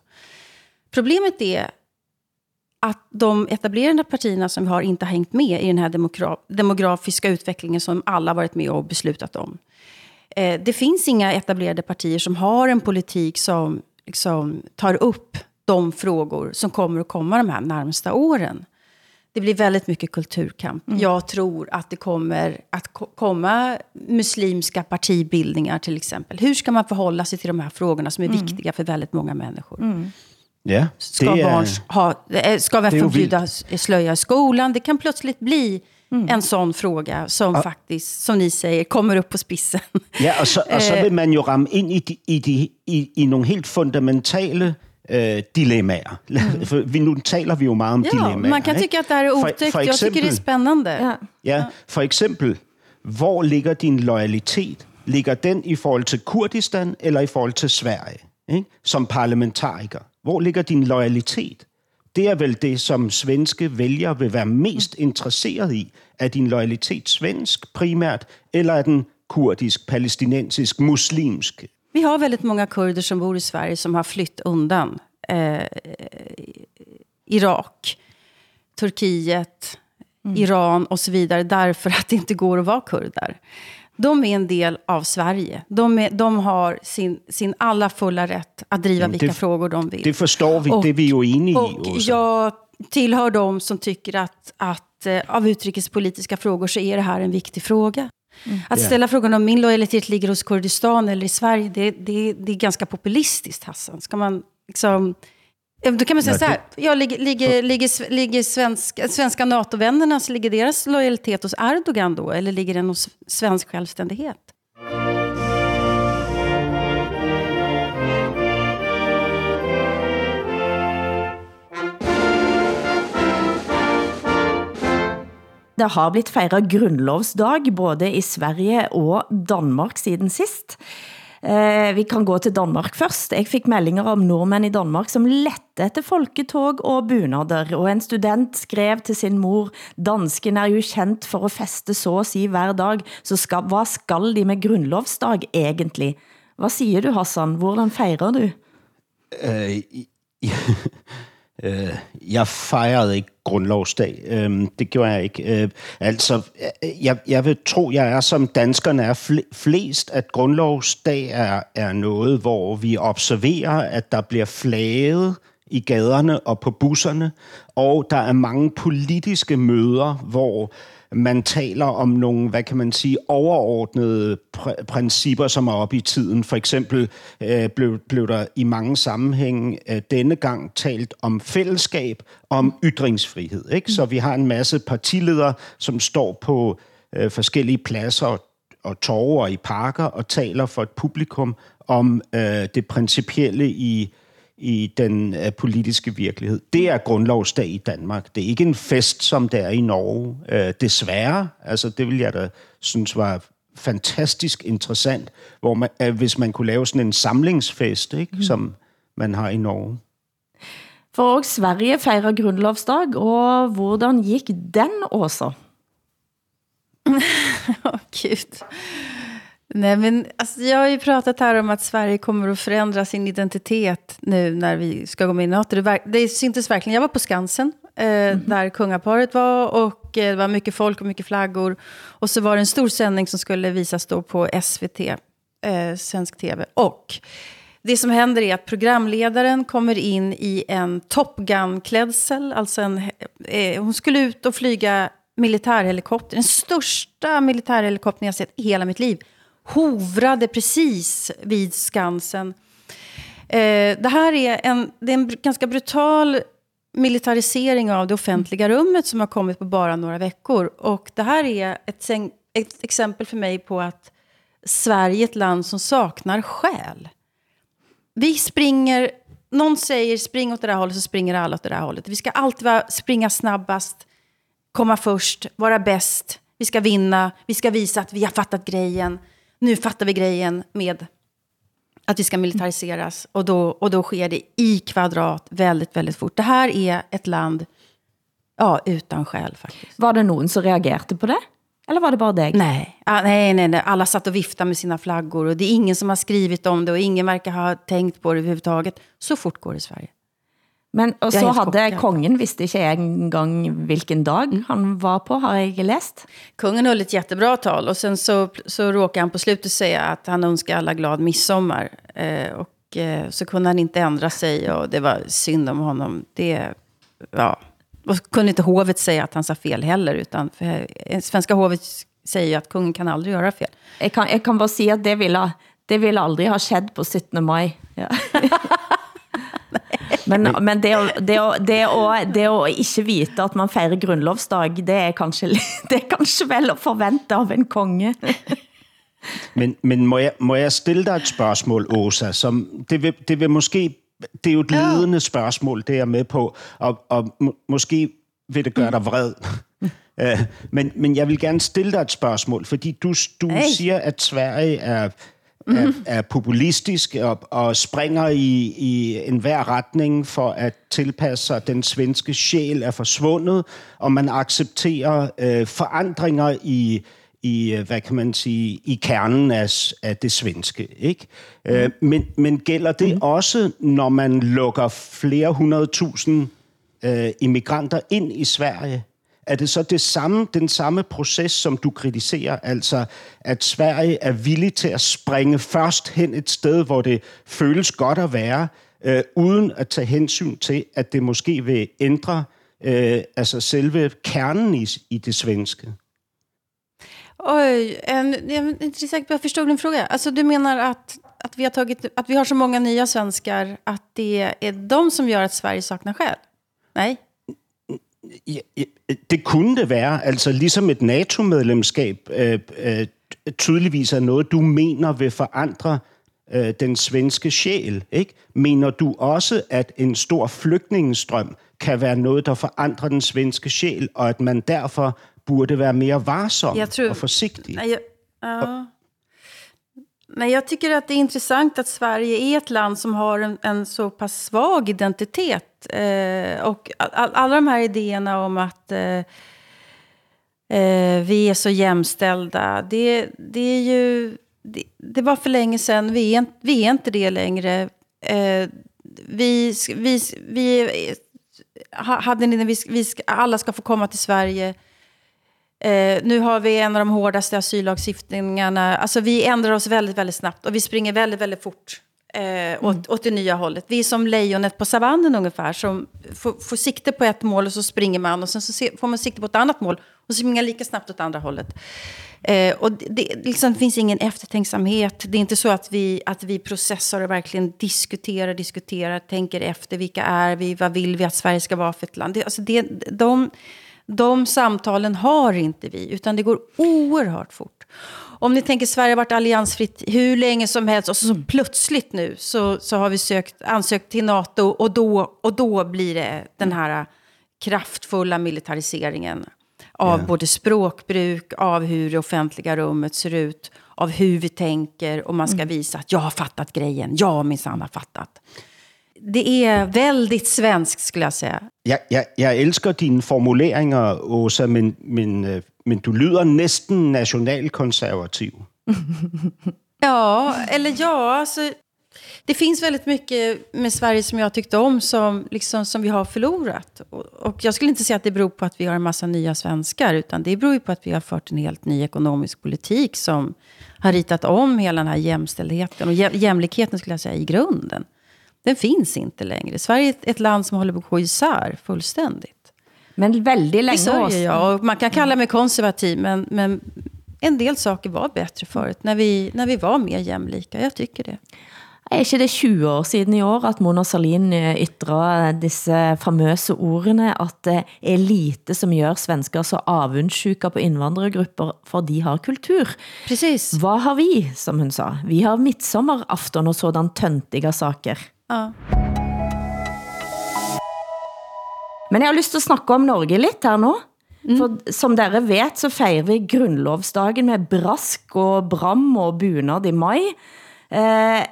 Problemet är att de etablerade partierna som vi har inte har hängt med i den här demogra demografiska utvecklingen som alla varit med och beslutat om. Eh, det finns inga etablerade partier som har en politik som liksom, tar upp de frågor som kommer att komma de här närmsta åren. Det blir väldigt mycket kulturkamp. Mm. Jag tror att det kommer att komma muslimska partibildningar till exempel. Hur ska man förhålla sig till de här frågorna som är mm. viktiga för väldigt många människor? Mm. Ja, ska, barn ha, eh, ska vi förbjuda slöja i skolan? Det kan plötsligt bli mm. en sån fråga som ja. faktiskt, som ni säger, kommer upp på spidsen. Ja, och så, och så vill man ju ramme in i, i, i, i, i nogle helt fundamentale øh, dilemmaer. Mm. For vi, nu taler vi jo meget om ja, dilemmaer. man kan tycka, at det er. For, for eksempel, Jeg tycker, det er spændende. Ja. ja, for eksempel, hvor ligger din loyalitet? Ligger den i forhold til Kurdistan eller i forhold til Sverige? Ikke? Som parlamentariker. Hvor ligger din loyalitet? Det er vel det, som svenske vælgere vil være mest interesseret i. Er din loyalitet svensk primært, eller er den kurdisk, palæstinensisk, muslimsk? Vi har väldigt många kurder som bor i Sverige som har flytt undan eh, Irak, Turkiet, mm. Iran och så vidare därför att det inte går att vara kurder. De är en del av Sverige. De, är, de har sin, sin alla fulla rätt att driva Jamen, vilka det, frågor de vill. Det förstår vi, och, det är vi ju inne i. Och jag tillhör de som tycker att, att eh, av utrikespolitiska frågor så är det här en viktig fråga. Mm. Att ställa frågan om min lojalitet ligger hos Kurdistan eller i Sverige, det, det, det är ganska populistiskt, Hassan. Ska man liksom... Då kan man säga så här, ja, ligger, ligger, ligger, ligger svenska, svenska NATO-vännerna, ligger deras lojalitet hos Erdogan då? Eller ligger den hos svensk självständighet? Det har blitt fejret grundlovsdag både i Sverige og Danmark siden sist. Eh, vi kan gå til Danmark først. Jeg fik meldinger om nordmænd i Danmark, som lette efter folketog og bunader, og en student skrev til sin mor, dansken er jo kendt for at feste så at sige hver dag, så skal, hvad skal de med grundlovsdag egentlig? Hvad siger du, Hassan? Hvordan fejrer du? Øh, Øh, jeg fejrede ikke grundlovsdag. Øh, det gjorde jeg ikke. Øh, altså, jeg, jeg vil tro, jeg er som danskerne er flest, at grundlovsdag er, er noget, hvor vi observerer, at der bliver flaget i gaderne og på busserne, og der er mange politiske møder, hvor man taler om nogle, hvad kan man sige, overordnede pr- principper, som er oppe i tiden. For eksempel øh, blev, blev der i mange sammenhænge øh, denne gang talt om fællesskab, om ytringsfrihed. Ikke? Så vi har en masse partiledere, som står på øh, forskellige pladser og torve og i parker og taler for et publikum om øh, det principielle i i den uh, politiske virkelighed. Det er grundlovsdag i Danmark. Det er ikke en fest, som det er i Norge. Uh, desværre. Altså, det vil jeg da synes var fantastisk interessant, hvor man, uh, hvis man kunne lave sådan en samlingsfest, ikke, mm. som man har i Norge. For også Sverige fejrer grundlovsdag, og hvordan gik den også? oh, Gud. Nej, men alltså, jag har ju pratat här om att Sverige kommer att förändra sin identitet nu när vi ska gå med i NATO. Det, det syntes verkligen. Jag var på Skansen, eh, mm. där kungaparet var. Och eh, det var mycket folk och mycket flaggor. Och så var det en stor sändning som skulle visas då på SVT, eh, svensk tv. Och det som händer är att programledaren kommer in i en Top Gun-klädsel. Alltså en, eh, hon skulle ut och flyga militärhelikopter. Den största militärhelikoptern jag sett i hela mitt liv. Hovrade precis vid Skansen. Eh, det här är en, det är en ganska brutal militarisering av det offentliga rummet som har kommit på bara några veckor. Och det här är ett, ett exempel för mig på att Sverige är ett land som saknar själ. Vi springer, någon säger spring åt det där hållet så springer alla åt det där hållet. Vi ska alltid springa snabbast, komma först, vara bäst. Vi ska vinna, vi ska visa att vi har fattat grejen. Nu fattar vi grejen med att vi ska militariseras. Och då, och då sker det i kvadrat väldigt, väldigt fort. Det här är ett land ja, utan själ faktiskt. Var det någon som reagerade på det? Eller var det bara dig? Nej. Ah, nej, nej, nej. Alla satt och viftade med sina flaggor. Och det är ingen som har skrivit om det. Och ingen verkar ha tänkt på det överhuvudtaget. Så fort går det i Sverige. Men og så hade kongen, visste ikke en gång vilken dag han var på, har jag läst. Kungen höll ett jättebra tal och sen så, så råkade han på slutet säga att han önskar alla glad midsommar. Eh, och eh, så kunde han inte ändra sig och det var synd om honom. Det, ja. Och kunde inte hovet säga att han sa fel heller, utan för, eh, svenska hovet säger ju att kungen kan aldrig göra fel. Jag kan, jag kan bara säga att det ville, det ville aldrig ha skett på 17. maj. Ja. Men, men det, å, det, å, det, å, det å ikke vite at man fejrer grundlovsdag, det er kanskje, det er kanskje vel at forvente av en konge. men men må, jeg, må jeg stille dig et spørgsmål, Åsa? Som, det, vil, det vil måske... Det er jo et ledende spørgsmål, det er jeg med på, og, og må, måske vil det gøre dig vred. Uh, men, men jeg vil gerne stille dig et spørgsmål, fordi du, du hey. siger, at Sverige er er, mhm. er populistisk og, og springer i, i enhver retning for at tilpasse sig. Den svenske sjæl er forsvundet, og man accepterer øh, forandringer i i, hvad kan man sige, i kernen af, af det svenske. Ikke? Mm. Øh, men, men gælder det mm. også, når man lukker flere hundredtusind øh, immigranter ind i Sverige? Er det så det samme, den samme proces, som du kritiserer, altså at Sverige er villig til at springe først hen et sted, hvor det føles godt at være, øh, uden at tage hensyn til, at det måske vil ændre øh, altså selve kernen i, i det svenske? Oj, en, jag är inte säker på jag förstod din fråga. Alltså, du menar att, att, vi har tagit, att vi har så många nya svenskar att det är de som gör att Sverige saknar själ? Nej? Ja, det kunne det være. Altså ligesom et NATO-medlemskab øh, øh, tydeligvis er noget, du mener vil forandre øh, den svenske sjæl. Ikke? Mener du også, at en stor flygtningestrøm kan være noget, der forandrer den svenske sjæl, og at man derfor burde være mere varsom jeg tror, og forsigtig? Nej, jeg, uh, nej, jag tycker att det är intressant att Sverige är ett land som har en, en så pass svag identitet Eh, och all, alla de här idéerna om att eh, eh, vi är så jämställda, det, det är ju... Det, det var för länge sedan, vi är, vi är inte det längre. Eh, vi, vi, vi hade ni, vi, vi, alla ska få komma till Sverige. Eh, nu har vi en av de hårdaste asyllagstiftningarna. Alltså vi ändrar oss väldigt, väldigt snabbt och vi springer väldigt, väldigt fort eh, åt, åt det nya hållet. Vi är som lejonet på savannen ungefär, som får, får sikte på ett mål och så springer man och sen så får man sikte på ett annat mål och så springer lika snabbt åt andra hållet. Eh, och det, det, liksom, det finns ingen eftertänksamhet. Det är inte så att vi, att vi processar och verkligen diskuterar, diskuterar, tänker efter. Vilka är vi? Vad vill vi att Sverige ska vara för ett land? Det, alltså det, de, De samtalen har inte vi, utan det går oerhört fort. Om ni tänker Sverige har varit alliansfritt hur länge som helst och så, så plötsligt nu så, så har vi sökt, ansökt till NATO och då, och då blir det den här kraftfulla militariseringen av Ja. både språkbruk, av hur det offentliga rummet ser ut, av hur vi tänker och man ska visa att jag har fattat grejen, jag minsann har fattat. Det är väldigt svenskt skulle jag säga. Jeg, jeg, jeg elsker dine formuleringer, Åsa, men, men, øh, men du lyder næsten nationalkonservativ. Ja, eller ja, alltså, det finns väldigt mycket med Sverige som jag tyckte om som, liksom, som vi har förlorat. Och, och jag skulle inte säga att det beror på att vi har en massa nya svenskar, utan det beror ju på att vi har fört en helt ny ekonomisk politik som har ritat om hela den här jämställdheten och jämlikheten skulle jag säga i grunden. Den finns inte längre. Sverige är ett, ett land som håller på att gå isär fullständigt. Men väldigt Det länge säger også. jag. Och man kan kalla mig konservativ, men, men en del saker var bättre förut. När vi, när vi var mer jämlika. Jag tycker det. Er ikke det 20 år siden i år, at Mona Salin eh, ytrer disse famøse ordene, at det er lite som gør svensker så avundsjuka på indvandrergrupper, for de har kultur. Precis. Hvad har vi, som hun sa? Vi har midsommerafton og sådan töntiga saker. Ja. Men jeg har lyst til at snakke om Norge lidt her nu. For som dere vet, så fejrer vi grundlovsdagen med brask og bram og bunad i maj. Eh,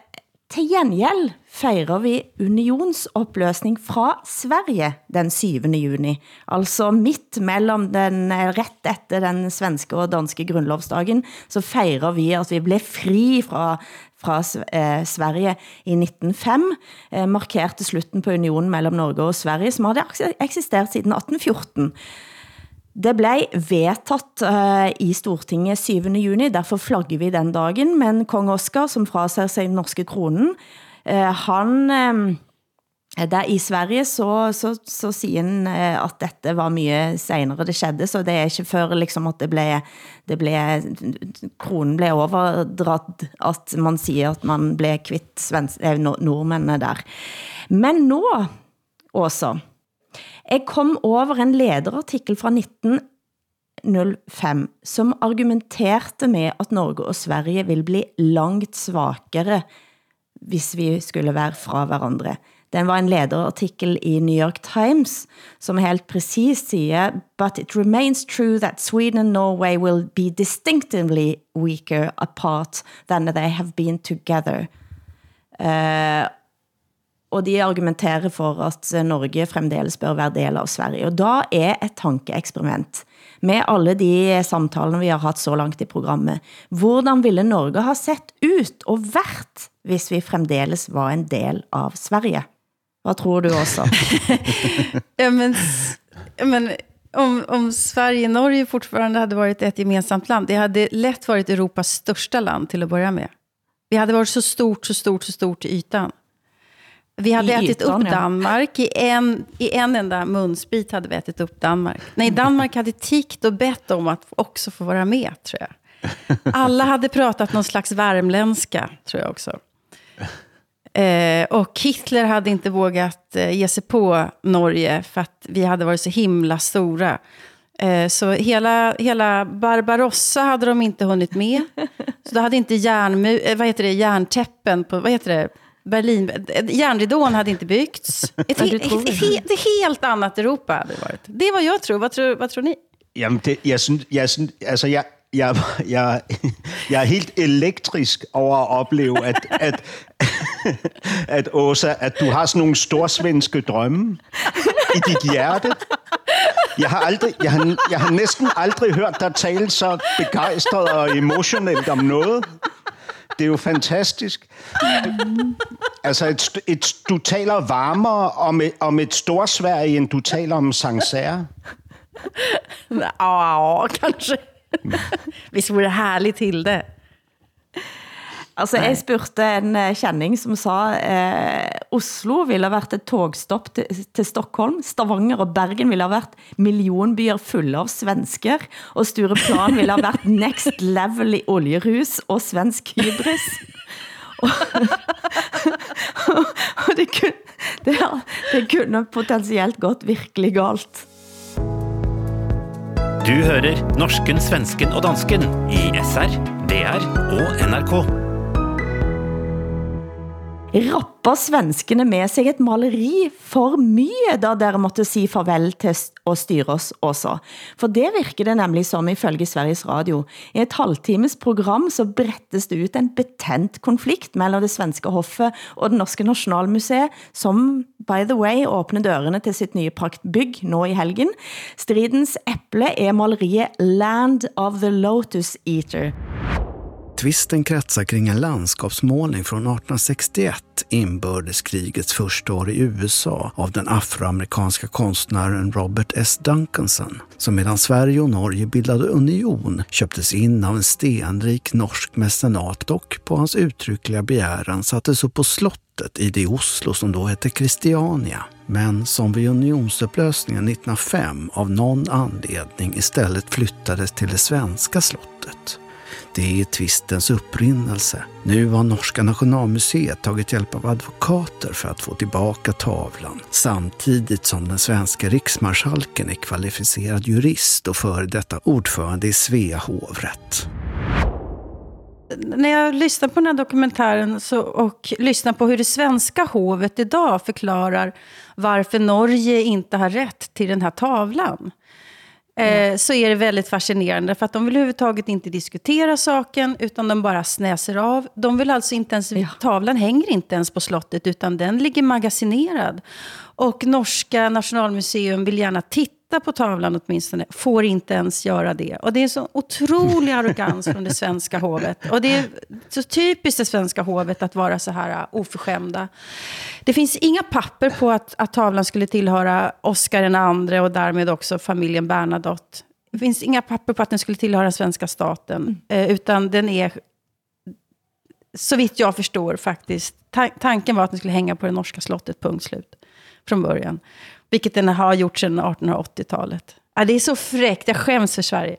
til gengæld fejrer vi unionsopløsning fra Sverige den 7. juni. Altså midt mellem den, eh, rett efter den svenske og danske grundlovsdagen, så fejrer vi at vi blev fri fra, fra eh, Sverige i 1905, eh, markerte slutten på unionen mellem Norge og Sverige, som havde eksisteret siden 1814. Det blev vedtaget uh, eh, i Stortinget 7. juni, derfor flagger vi den dagen, men kong Oscar, som fraser sig den norske kronen, uh, han... Uh, Eh, der i Sverige så, så, så siger han eh, at dette var mye senere det skedde, så det er ikke før liksom at det ble, det ble kronen blev overdratt, at man siger at man blev kvitt svens, eh, nordmændene der. Men nå, også, jeg kom over en lederartikel fra 1905, som argumenterte med, at Norge og Sverige vil bli langt svakere, hvis vi skulle være fra hverandre. Den var en lederartikel i New York Times, som helt præcis siger, but it remains true that Sweden and Norway will be distinctively weaker apart than they have been together. Uh, og de argumenterer for at Norge fremdeles bør være del av Sverige. Og da er et tankeeksperiment med alle de samtalene vi har haft så langt i programmet. Hvordan ville Norge ha sett ut og vært, hvis vi fremdeles var en del av Sverige? Hvad tror du også? Ja, men, men om, om Sverige och Norge fortfarande hade varit ett gemensamt land, det hade lätt varit Europas största land till att börja med. Vi hade varit så stort, så stort, så stort i ytan. Vi hade I ätit ytan, upp ja. Danmark, i en, i en enda munsbit hade vi ätit upp Danmark. Nej, Danmark hade tickt och bett om att också få vara med, tror jag. Alla hade pratat någon slags värmländska, tror jag också. Eh, och Hitler hade inte vågat eh, ge sig på Norge för att vi hade varit så himla stora. Eh, så hela, hela Barbarossa hade de inte hunnit med. Så då hade inte järnmu, eh, vad heter det, järntäppen på, vad heter det, Berlin, eh, järnridån hade inte byggts. Ett, he, det. he- ett helt annat Europa hade det varit. Det är vad jag tror. Vad tror, vad tror ni? Jamen, det, jeg, synes, jeg, synes, altså, jeg, jeg, jeg, jeg er helt elektrisk over at opleve, at, at, at Åsa, at du har sådan nogle storsvenske drømme i dit hjerte. Jeg har, aldrig, jeg, har, jeg har næsten aldrig hørt dig tale så begejstret og emotionelt om noget. Det er jo fantastisk. Altså, et, et, du taler varmere om et, om et storsverige, end du taler om Sancerre. Ja, kanskje. Visst vore det härligt till det. Altså, jeg spurgte en eh, kjenning som sa, eh, Oslo ville ha været et togstopp til, til Stockholm, Stavanger og Bergen ville ha været millionbyer fulle av svensker, og Stureplan ville ha været next level i oljerus og svensk hybris. og, og det, kunne, det, det kunne potentielt gått virkelig galt. Du hører norsken, svensken og dansken i SR, DR og NRK. Rapper svenskene med sig et maleri for mye, da der måtte sige farvel til å styre oss også? For det virker det nemlig som ifølge Sveriges Radio. I et halvtimes program så brettes det ut en betent konflikt mellem det svenske hoffet og det norske nationalmuseet, som, by the way, åbner dørene til sitt nye praktbygg nå i helgen. Stridens æble er maleriet Land of the Lotus Eater. Tvisten kretsar kring en landskapsmålning från 1861, inbördeskrigets första år i USA, av den afroamerikanska konstnären Robert S. Duncanson, som medan Sverige och Norge bildade union köptes in av en stenrik norsk mecenat och på hans uttryckliga begäran sattes upp på slottet i det Oslo som då hette Christiania, men som vid unionsupplösningen 1905 av någon anledning istället flyttades till det svenska slottet. Det är tvistens upprinnelse. Nu har Norska Nationalmuseet tagit hjälp av advokater för att få tillbaka tavlan. Samtidigt som den svenska riksmarskalken är kvalificerad jurist och före detta ordförande i Svea hovrätt. När jag lyssnar på den här dokumentären så, och lyssnar på hur det svenska hovet idag förklarar varför Norge inte har rätt till den här tavlan eh, så är det väldigt fascinerande. För att de vill överhuvudtaget inte diskutera saken, utan de bara snäser av. De vill alltså inte ens, tavlan hänger inte ens på slottet, utan den ligger magasinerad. Och Norska Nationalmuseum vill gärna titta på tavlan åtminstone, får inte ens göra det. Och det är så otrolig arrogans från det svenska hovet. Och det är så typiskt det svenska hovet att vara så här uh, oförskämda. Det finns inga papper på att, att tavlan skulle tillhöra Oscar den andre och därmed också familjen Bernadotte. Det finns inga papper på att den skulle tillhöra svenska staten. Eh, utan den är, så vitt jag förstår faktiskt, ta tanken var att den skulle hänga på det norska slottet, punkt slut, från början. Vilket den har gjort sedan 1880-talet. Ja, det är så fräckt, jag skäms för Sverige.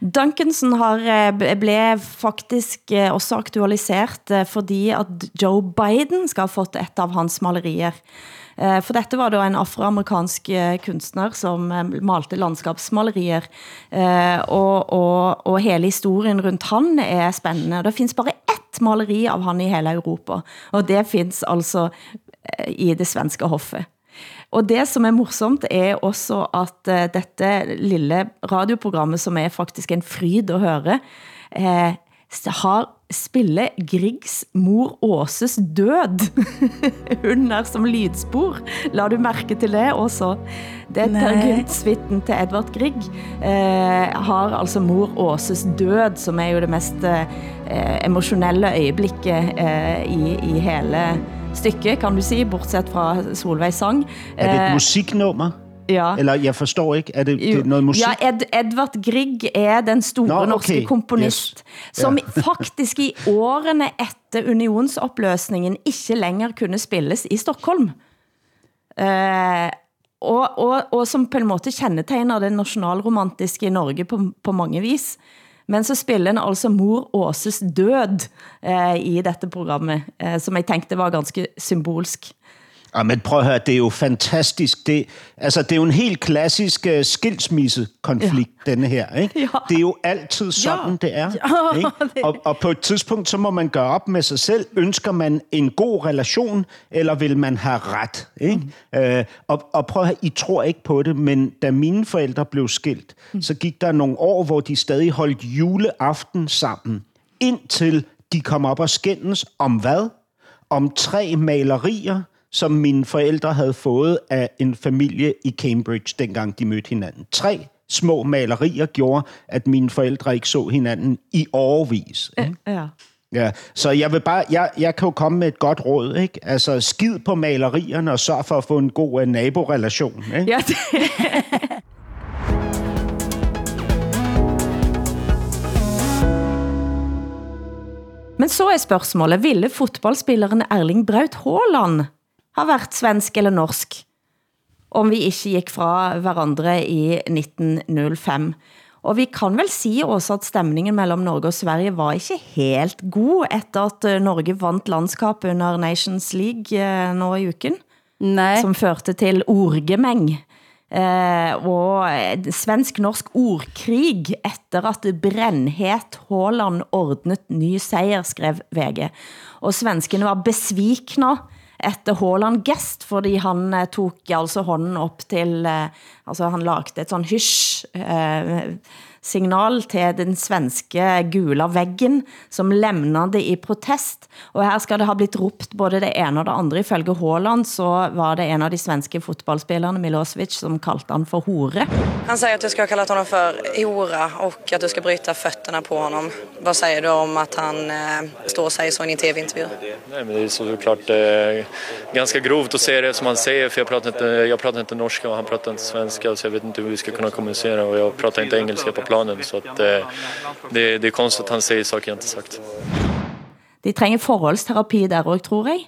Duncanson har, eh, blev faktisk eh, også aktualisert eh, fordi at Joe Biden skal ha fått et av hans malerier. For dette var da en afroamerikansk kunstner som malte landskapsmalerier, og, og, og hele historien rundt han er spændende. Det findes bare ett maleri av han i hele Europa, og det findes altså i det svenske hoffet. Og det som er morsomt er også at uh, dette lille radioprogrammet, som er faktisk en fryd at høre, uh, har spille Griggs mor Åses død. Hun er som lydspor. La du mærke til det også? Det er Terguntsvitten til Edvard Grieg. Eh, har altså mor Åses død, som er jo det mest eh, emotionelle øjeblikket eh, i, i hele stykke, kan du sige, bortset fra Solveig sang. Er det et musiknummer? Ja. Eller jeg forstår ikke, er det, det er noget musik? Ja, Ed, Edvard Grieg er den store Nå, okay. norske komponist, Yes. som Ja. faktisk i årene efter unionsopløsningen ikke længere kunne spilles i Stockholm. Eh, og, og, og som på en måte kendetegner det nationalromantiske i Norge på, på mange vis. Men så spiller han altså mor Åses død eh, i dette programmet, eh, som jeg tænkte var ganske symbolsk. Ja, men prøv at høre, det er jo fantastisk. Det, altså, det er jo en helt klassisk uh, skilsmissekonflikt, ja. denne her. Ikke? Ja. Det er jo altid sådan, Ja. det er. Ja, ikke? Og, og på et tidspunkt, så må man gøre op med sig selv. Ønsker man en god relation, eller vil man have ret? Ikke? Mm. Øh, og, og prøv at høre, I tror ikke på det, men da mine forældre blev skilt, mm. så gik der nogle år, hvor de stadig holdt juleaften sammen, indtil de kom op og skændes om hvad? Om tre malerier, som mine forældre havde fået af en familie i Cambridge, dengang de mødte hinanden. Tre små malerier gjorde, at mine forældre ikke så hinanden i årvis. Ikke? Ja. Ja, så jeg vil bare, jeg, jeg kan jo komme med et godt råd, ikke? Altså, skid på malerierne og sørg for at få en god uh, naborelation, ikke? Ja, det, Men så er spørgsmålet, ville fotballspilleren Erling Braut Haaland ha været svensk eller norsk, om vi ikke gik fra hverandre i 1905? Og vi kan vel si også at stemningen mellem Norge og Sverige var ikke helt god, efter at eh, Norge vandt landskap under Nations League eh, nå i uken Nej. som førte til orgemeng eh, og svensk-norsk ordkrig efter at Brennhet Håland ordnet ny sejr, skrev VG. Og svenskene var besvikne efter Håland gest, fordi han eh, tog altså hånden op til, eh, altså han lagde et sån hysch eh, signal til den svenske gula væggen, som lämnade i protest. Og her skal det ha blitt ropt både det ene og det andre. Ifølge Håland så var det en av de svenske fotbollspelarna, Milosevic, som kallade han for hore. Han säger att du ska ha kallat honom för hora och att du ska bryta fötterna på honom. Vad säger du om att han eh, står och säger så i en tv-intervju? Nej, men det är såklart eh, ganska grovt att se det som han säger för jag pratar, inte, jag pratar inte norska och han pratar inte svenska så jag vet inte hur vi ska kunna kommunicera och jag pratar inte engelska på planen så att, eh, det, det är konstigt att han säger saker jag inte sagt. De trænger forholdsterapi der også, tror jeg.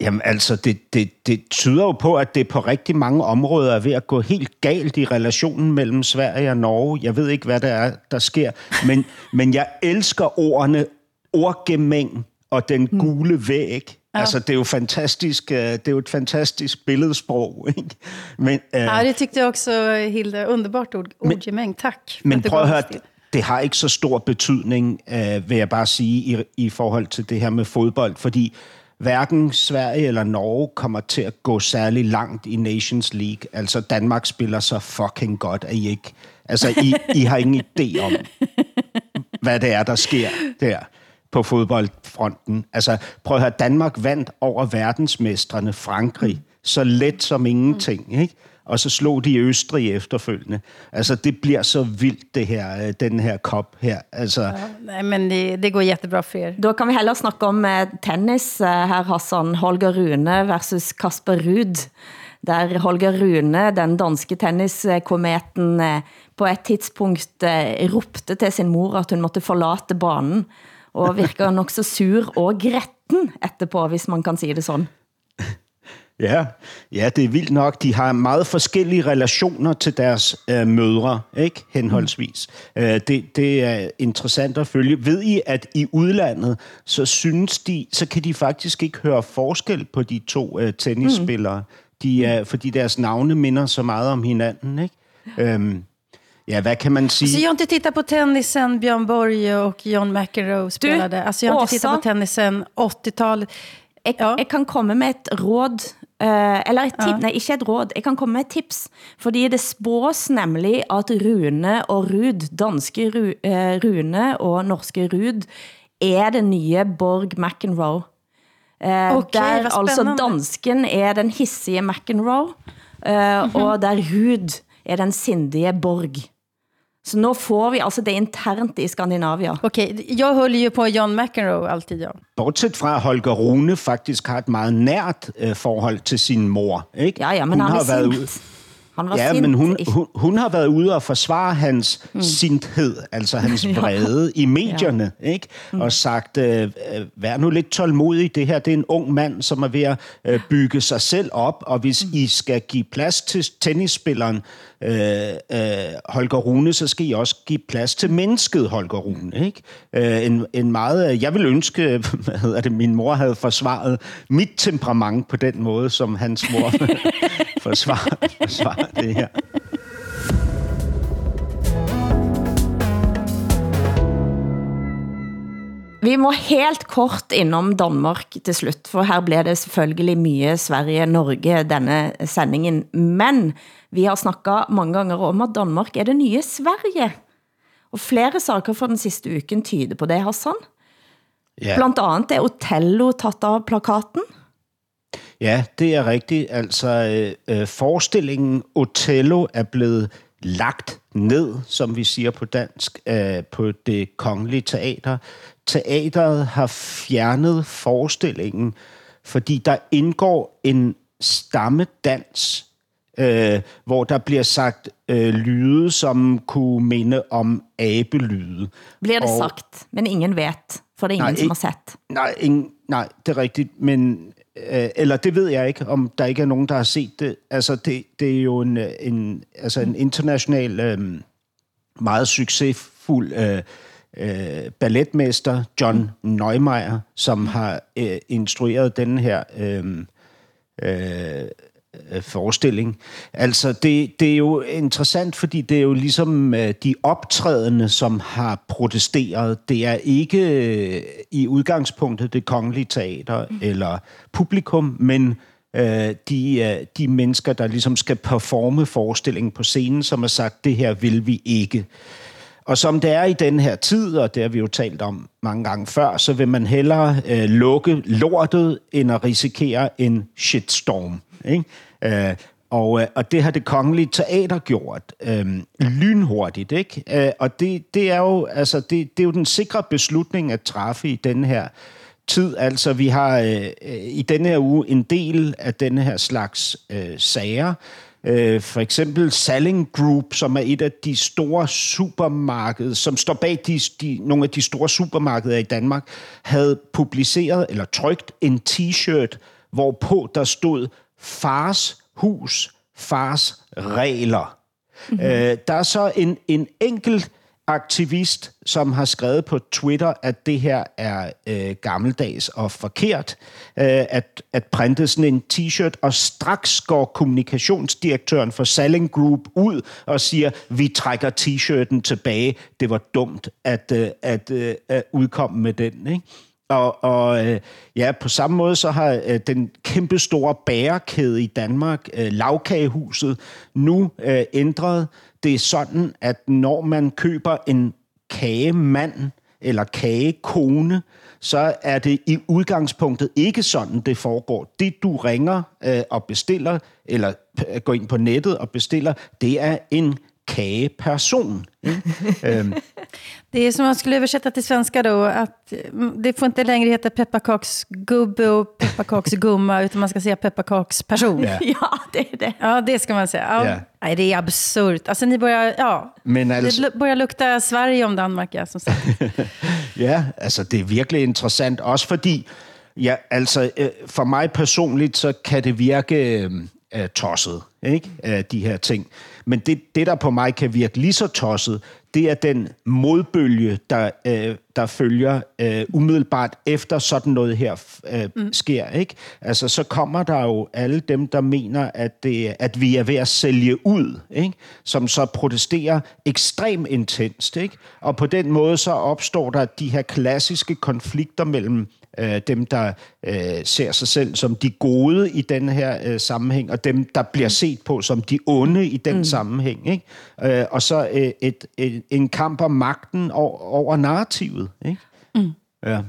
Jamen altså, det, det, det tyder jo på, at det på rigtig mange områder er ved at gå helt galt i relationen mellem Sverige og Norge. Jeg ved ikke, hvad der er, der sker, men, men jeg elsker ordene ordgemæng og den gule væg. Ja. Altså, det er jo fantastisk, øh, det er jo et fantastisk billedsprog, ikke? Men, uh, ja, det tyckte jeg også, Hilde. Underbart ord, ordgemæng. Tak. Men prøv at høre, det har ikke så stor betydning, uh, vil jeg bare sige, i, i forhold til det her med fodbold, fordi hverken Sverige eller Norge kommer til at gå særlig langt i Nations League. Altså, Danmark spiller så fucking godt, at I ikke... Altså, I, I har ingen idé om, hvad det er, der sker der på fodboldfronten. Altså, prøv at høre, Danmark vandt over verdensmestrene Frankrig, så let som ingenting, ikke? og så slog de Østrig efterfølgende. Altså, det bliver så vildt, det her, øh, den her kop her. Altså, ja, nej, men det, det går jättebra for jer. Da kan vi heller snakke om uh, tennis uh, her, Hassan. Holger Rune versus Kasper Ruud. Der Holger Rune, den danske tenniskometen, uh, på et tidspunkt ropte til sin mor, at hun måtte forlate banen, og virker nok så sur og gretten etterpå, hvis man kan sige det sådan. Ja, ja, det er vildt nok. De har meget forskellige relationer til deres øh, mødre, ikke? Henholdsvis. Mm. Øh, det, det er interessant at følge. Ved I, at i udlandet, så synes de, så kan de faktisk ikke høre forskel på de to øh, tennisspillere. Mm. De er, fordi deres navne minder så meget om hinanden, ikke? Øhm, Ja, hvad kan man sige? Så jag har inte tittat på tennisen Björn Borg och John McEnroe spelade. Du, alltså jag har inte tittat på tennisen 80-talet. Jeg, ja. jeg kan komme med et råd Uh, eller et tip, ja. nej, ikke et råd. Jeg kan komme med et tips. Fordi det spås nemlig, at Rune og Rud, danske Ru, uh, Rune og norske Rud, er det nye Borg McEnroe. Uh, okay, der altså dansken er den hissige McEnroe, uh, mm -hmm. og der Rud er den sindige Borg. Så nu får vi altså det internt i Skandinavia. Okej, okay, jag håller ju på John McEnroe alltid, ja. Bortset fra Holger Rune faktisk har et meget nært øh, forhold til sin mor. Ikke? Ja, ja, men hun han har været ude. Han var ja, sint. men hun, hun, hun har været ude og forsvare hans mm. sinthed, altså hans vrede i medierne, ja. ikke? Mm. og sagt, øh, vær nu lidt tålmodig, det her det er en ung mand, som er ved at øh, bygge sig selv op, og hvis mm. I skal give plads til tennisspilleren øh, øh, Holger Rune, så skal I også give plads til mennesket Holger Rune. Ikke? Øh, en, en meget, jeg vil ønske, hvad hedder det, min mor havde forsvaret mit temperament på den måde, som hans mor forsvarer, forsvarer det her. Vi må helt kort innom Danmark til slut, for her blev det selvfølgelig mye Sverige-Norge denne sendingen. Men vi har snakket mange gange om, at Danmark er det nye Sverige. Og flere saker fra den sidste uken tyder på det, Hassan. Ja. Blandt andet er Otello taget av plakaten. Ja, det er rigtigt. Altså, øh, forestillingen Otello er blevet lagt ned, som vi siger på dansk, øh, på det kongelige teater. Teateret har fjernet forestillingen, fordi der indgår en stammedans, øh, hvor der bliver sagt øh, lyde, som kunne minde om abelyde. Bliver det og, sagt, men ingen vet, for det er ingen, nej, som har set. Nej, ingen, nej, det er rigtigt, men øh, eller det ved jeg ikke, om der ikke er nogen, der har set det. Altså, det, det er jo en, en, altså en international, øh, meget succesfuld øh, øh, balletmester, John Neumeier, som har øh, instrueret den her øhm, øh, øh, øh, forestilling. Altså, det, det er jo interessant, fordi det er jo ligesom øh, de optrædende, som har protesteret. Det er ikke øh, i udgangspunktet det kongelige teater mm. eller publikum, men øh, de, øh, de mennesker, der ligesom skal performe forestillingen på scenen, som har sagt, det her vil vi ikke. Og som det er i den her tid, og det har vi jo talt om mange gange før, så vil man hellere øh, lukke lortet, end at risikere en shitstorm. Ikke? Øh, og, øh, og det har det kongelige teater gjort øh, lynhurtigt, ikke? Øh, og det, det er jo altså det, det er jo den sikre beslutning at træffe i den her tid. Altså vi har øh, øh i denne her uge en del af denne her slags øh, sager, Øh, for eksempel Salling Group, som er et af de store supermarkeder, som står bag de, de, nogle af de store supermarkeder i Danmark, havde publiceret eller trykt en t-shirt, hvorpå der stod fars hus, fars regler. Mm-hmm. Øh, der er så en, en enkelt aktivist, som har skrevet på Twitter, at det her er øh, gammeldags og forkert, øh, at, at printe sådan en t-shirt, og straks går kommunikationsdirektøren for Salling Group ud og siger, vi trækker t-shirten tilbage. Det var dumt at, øh, at, øh, at udkomme med den. Ikke? Og, og øh, ja, på samme måde så har øh, den kæmpe store bærekæde i Danmark, øh, Lavkagehuset, nu øh, ændret det er sådan, at når man køber en kagemand eller kagekone, så er det i udgangspunktet ikke sådan, det foregår. Det, du ringer øh, og bestiller, eller går ind på nettet og bestiller, det er en kageperson. Mm. det är som man skulle översätta till svenska då, att mm, det får inte längre heta pepparkaksgubbe och pepparkaksgumma, utan man ska säga pepparkaksperson. Yeah. Ja, det är det. Ja, det ska man säga. Ja. Yeah. Nej, det är absurt. Alltså, ni börjar, ja, Men alltså, det börjar lukta Sverige om Danmark, ja, som sagt. ja, altså det er virkelig interessant, også fordi, ja, altså øh, for mig personligt, så kan det virke øh, tosset, ikke? de her ting. Men det, det, der på mig kan virke lige så tosset, det er den modbølge, der, øh, der følger øh, umiddelbart efter sådan noget her øh, mm. sker. Ikke? Altså, så kommer der jo alle dem, der mener, at, det, at vi er ved at sælge ud, ikke? som så protesterer ekstremt intenst. Ikke? Og på den måde så opstår der de her klassiske konflikter mellem øh, dem, der øh, ser sig selv som de gode i den her øh, sammenhæng, og dem, der bliver set på som de onde i den mm. sammenhæng. Ikke? Øh, og så øh, et, et, en kamp om magten over, over narrativet. Ikke? Mm. Ja.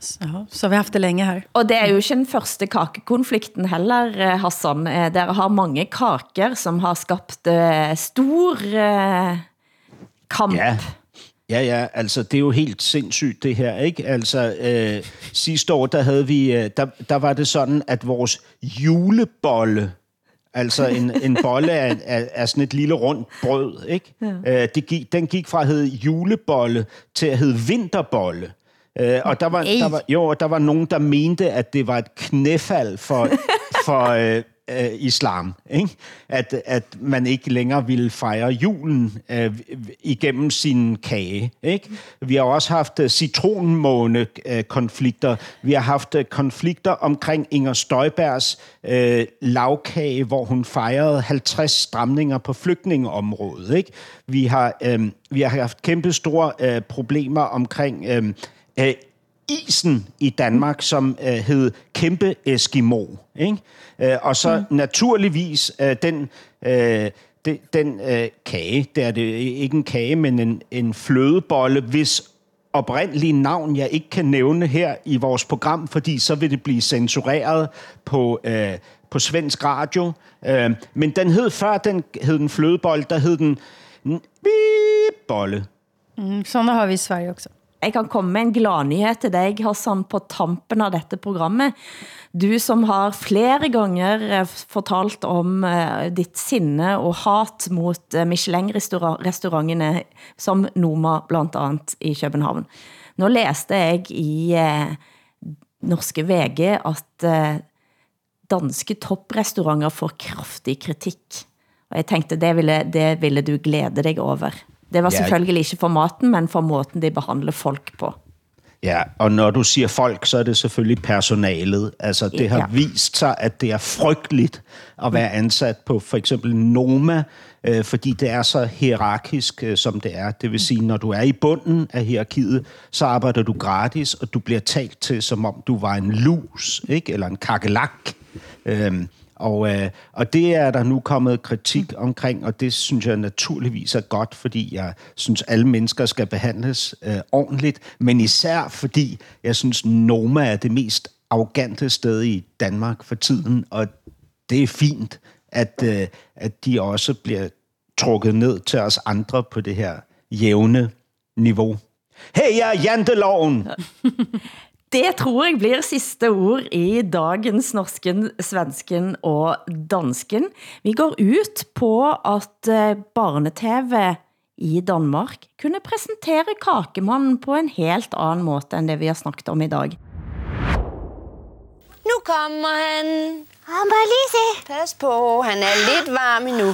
Så, så vi har haft det længe her. Og det er jo ikke den første kakekonflikten heller, eh, Hassan. Eh, der har mange kaker, som har skabt uh, stor kamp. Ja. Ja, ja, altså det er jo helt sindssygt det her, ikke? Altså øh, sidste år, der havde vi, øh, der, der var det sådan, at vores julebolle, altså en, en bolle af, af, af sådan et lille rundt brød, ikke? Ja. Øh, det gik, den gik fra at hedde julebolle til at hedde vinterbolle. Øh, og der var, der var, jo, der var nogen, der mente, at det var et knæfald for, for, øh, øh, islam. Ikke? At, at man ikke længere ville fejre julen øh, igennem sin kage. Ikke? Vi har også haft øh, citronmåne-konflikter. Vi har haft øh, konflikter omkring Inger Støjbergs øh, lavkage, hvor hun fejrede 50 stramninger på flygtningeområdet. Ikke? Vi, har, øh, vi har haft kæmpe store øh, problemer omkring... Øh, isen i Danmark, som øh, hed Kæmpe Eskimo. Ikke? Øh, og så mm. naturligvis øh, den, øh, de, den øh, kage, det er det ikke en kage, men en, en flødebolle, hvis oprindelige navn, jeg ikke kan nævne her i vores program, fordi så vil det blive censureret på, øh, på svensk radio. Øh, men den hed før, den hed den flødebolle, der hed den bolle. Mm, sådan har vi i Sverige også jeg kan komme med en gladnyhed til dig, Hassan, på tampen av dette programmet. Du som har flere ganger eh, fortalt om uh, ditt sinne og hat mot eh, uh, Michelin-restaurantene, som Noma blandt andet i København. Nå læste jeg i uh, norske VG, at uh, danske toprestauranter får kraftig kritik. Og jeg tænkte, det ville, det ville du glæde dig over. Det var selvfølgelig ikke for maten, men for måten de behandler folk på. Ja, og når du siger folk, så er det selvfølgelig personalet. Altså, det har Ja. vist sig, at det er frygteligt at være ansat på for eksempel Noma, øh, fordi det er så hierarkisk, øh, som det er. Det vil sige, når du er i bunden af hierarkiet, så arbejder du gratis, og du bliver talt til, som om du var en lus, ikke? eller en kakelak. Øhm, og, øh, og det er der nu kommet kritik omkring, og det synes jeg naturligvis er godt, fordi jeg synes, alle mennesker skal behandles øh, ordentligt, men især fordi jeg synes, Noma er det mest arrogante sted i Danmark for tiden, og det er fint, at, øh, at de også bliver trukket ned til os andre på det her jævne niveau. Hey, jeg er janteloven! Det tror jeg bliver sidste ord i dagens norsken, svensken og dansken. Vi går ut på at eh, barne-tv i Danmark kunne præsentere kakemannen på en helt anden måde end det vi har snakket om i dag. Nu kommer han. Han jeg lige se. Pas på, han er lidt varm endnu.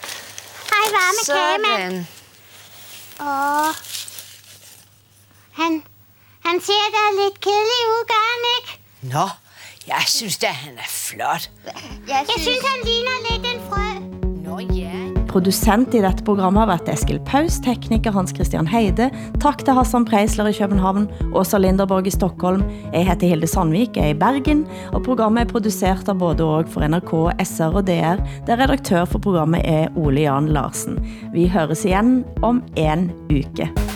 Hej, varme kagemand. Sådan. Åh. Han, han ser da lidt kedelig ud, gør han ikke? Nå, jeg synes da, han er flot. Jeg, jeg synes, han ligner lidt en frø. Nå ja. Producent i dette programmet har været Eskil Paus, tekniker Hans Christian Heide. Tak til Hassan Preisler i København, Åsa Linderborg i Stockholm. Jeg heter Hilde Sandvik, jeg er i Bergen, og programmet er produceret av både og for NRK, SR og DR, der redaktør for programmet er Ole Jan Larsen. Vi høres igen om en uke.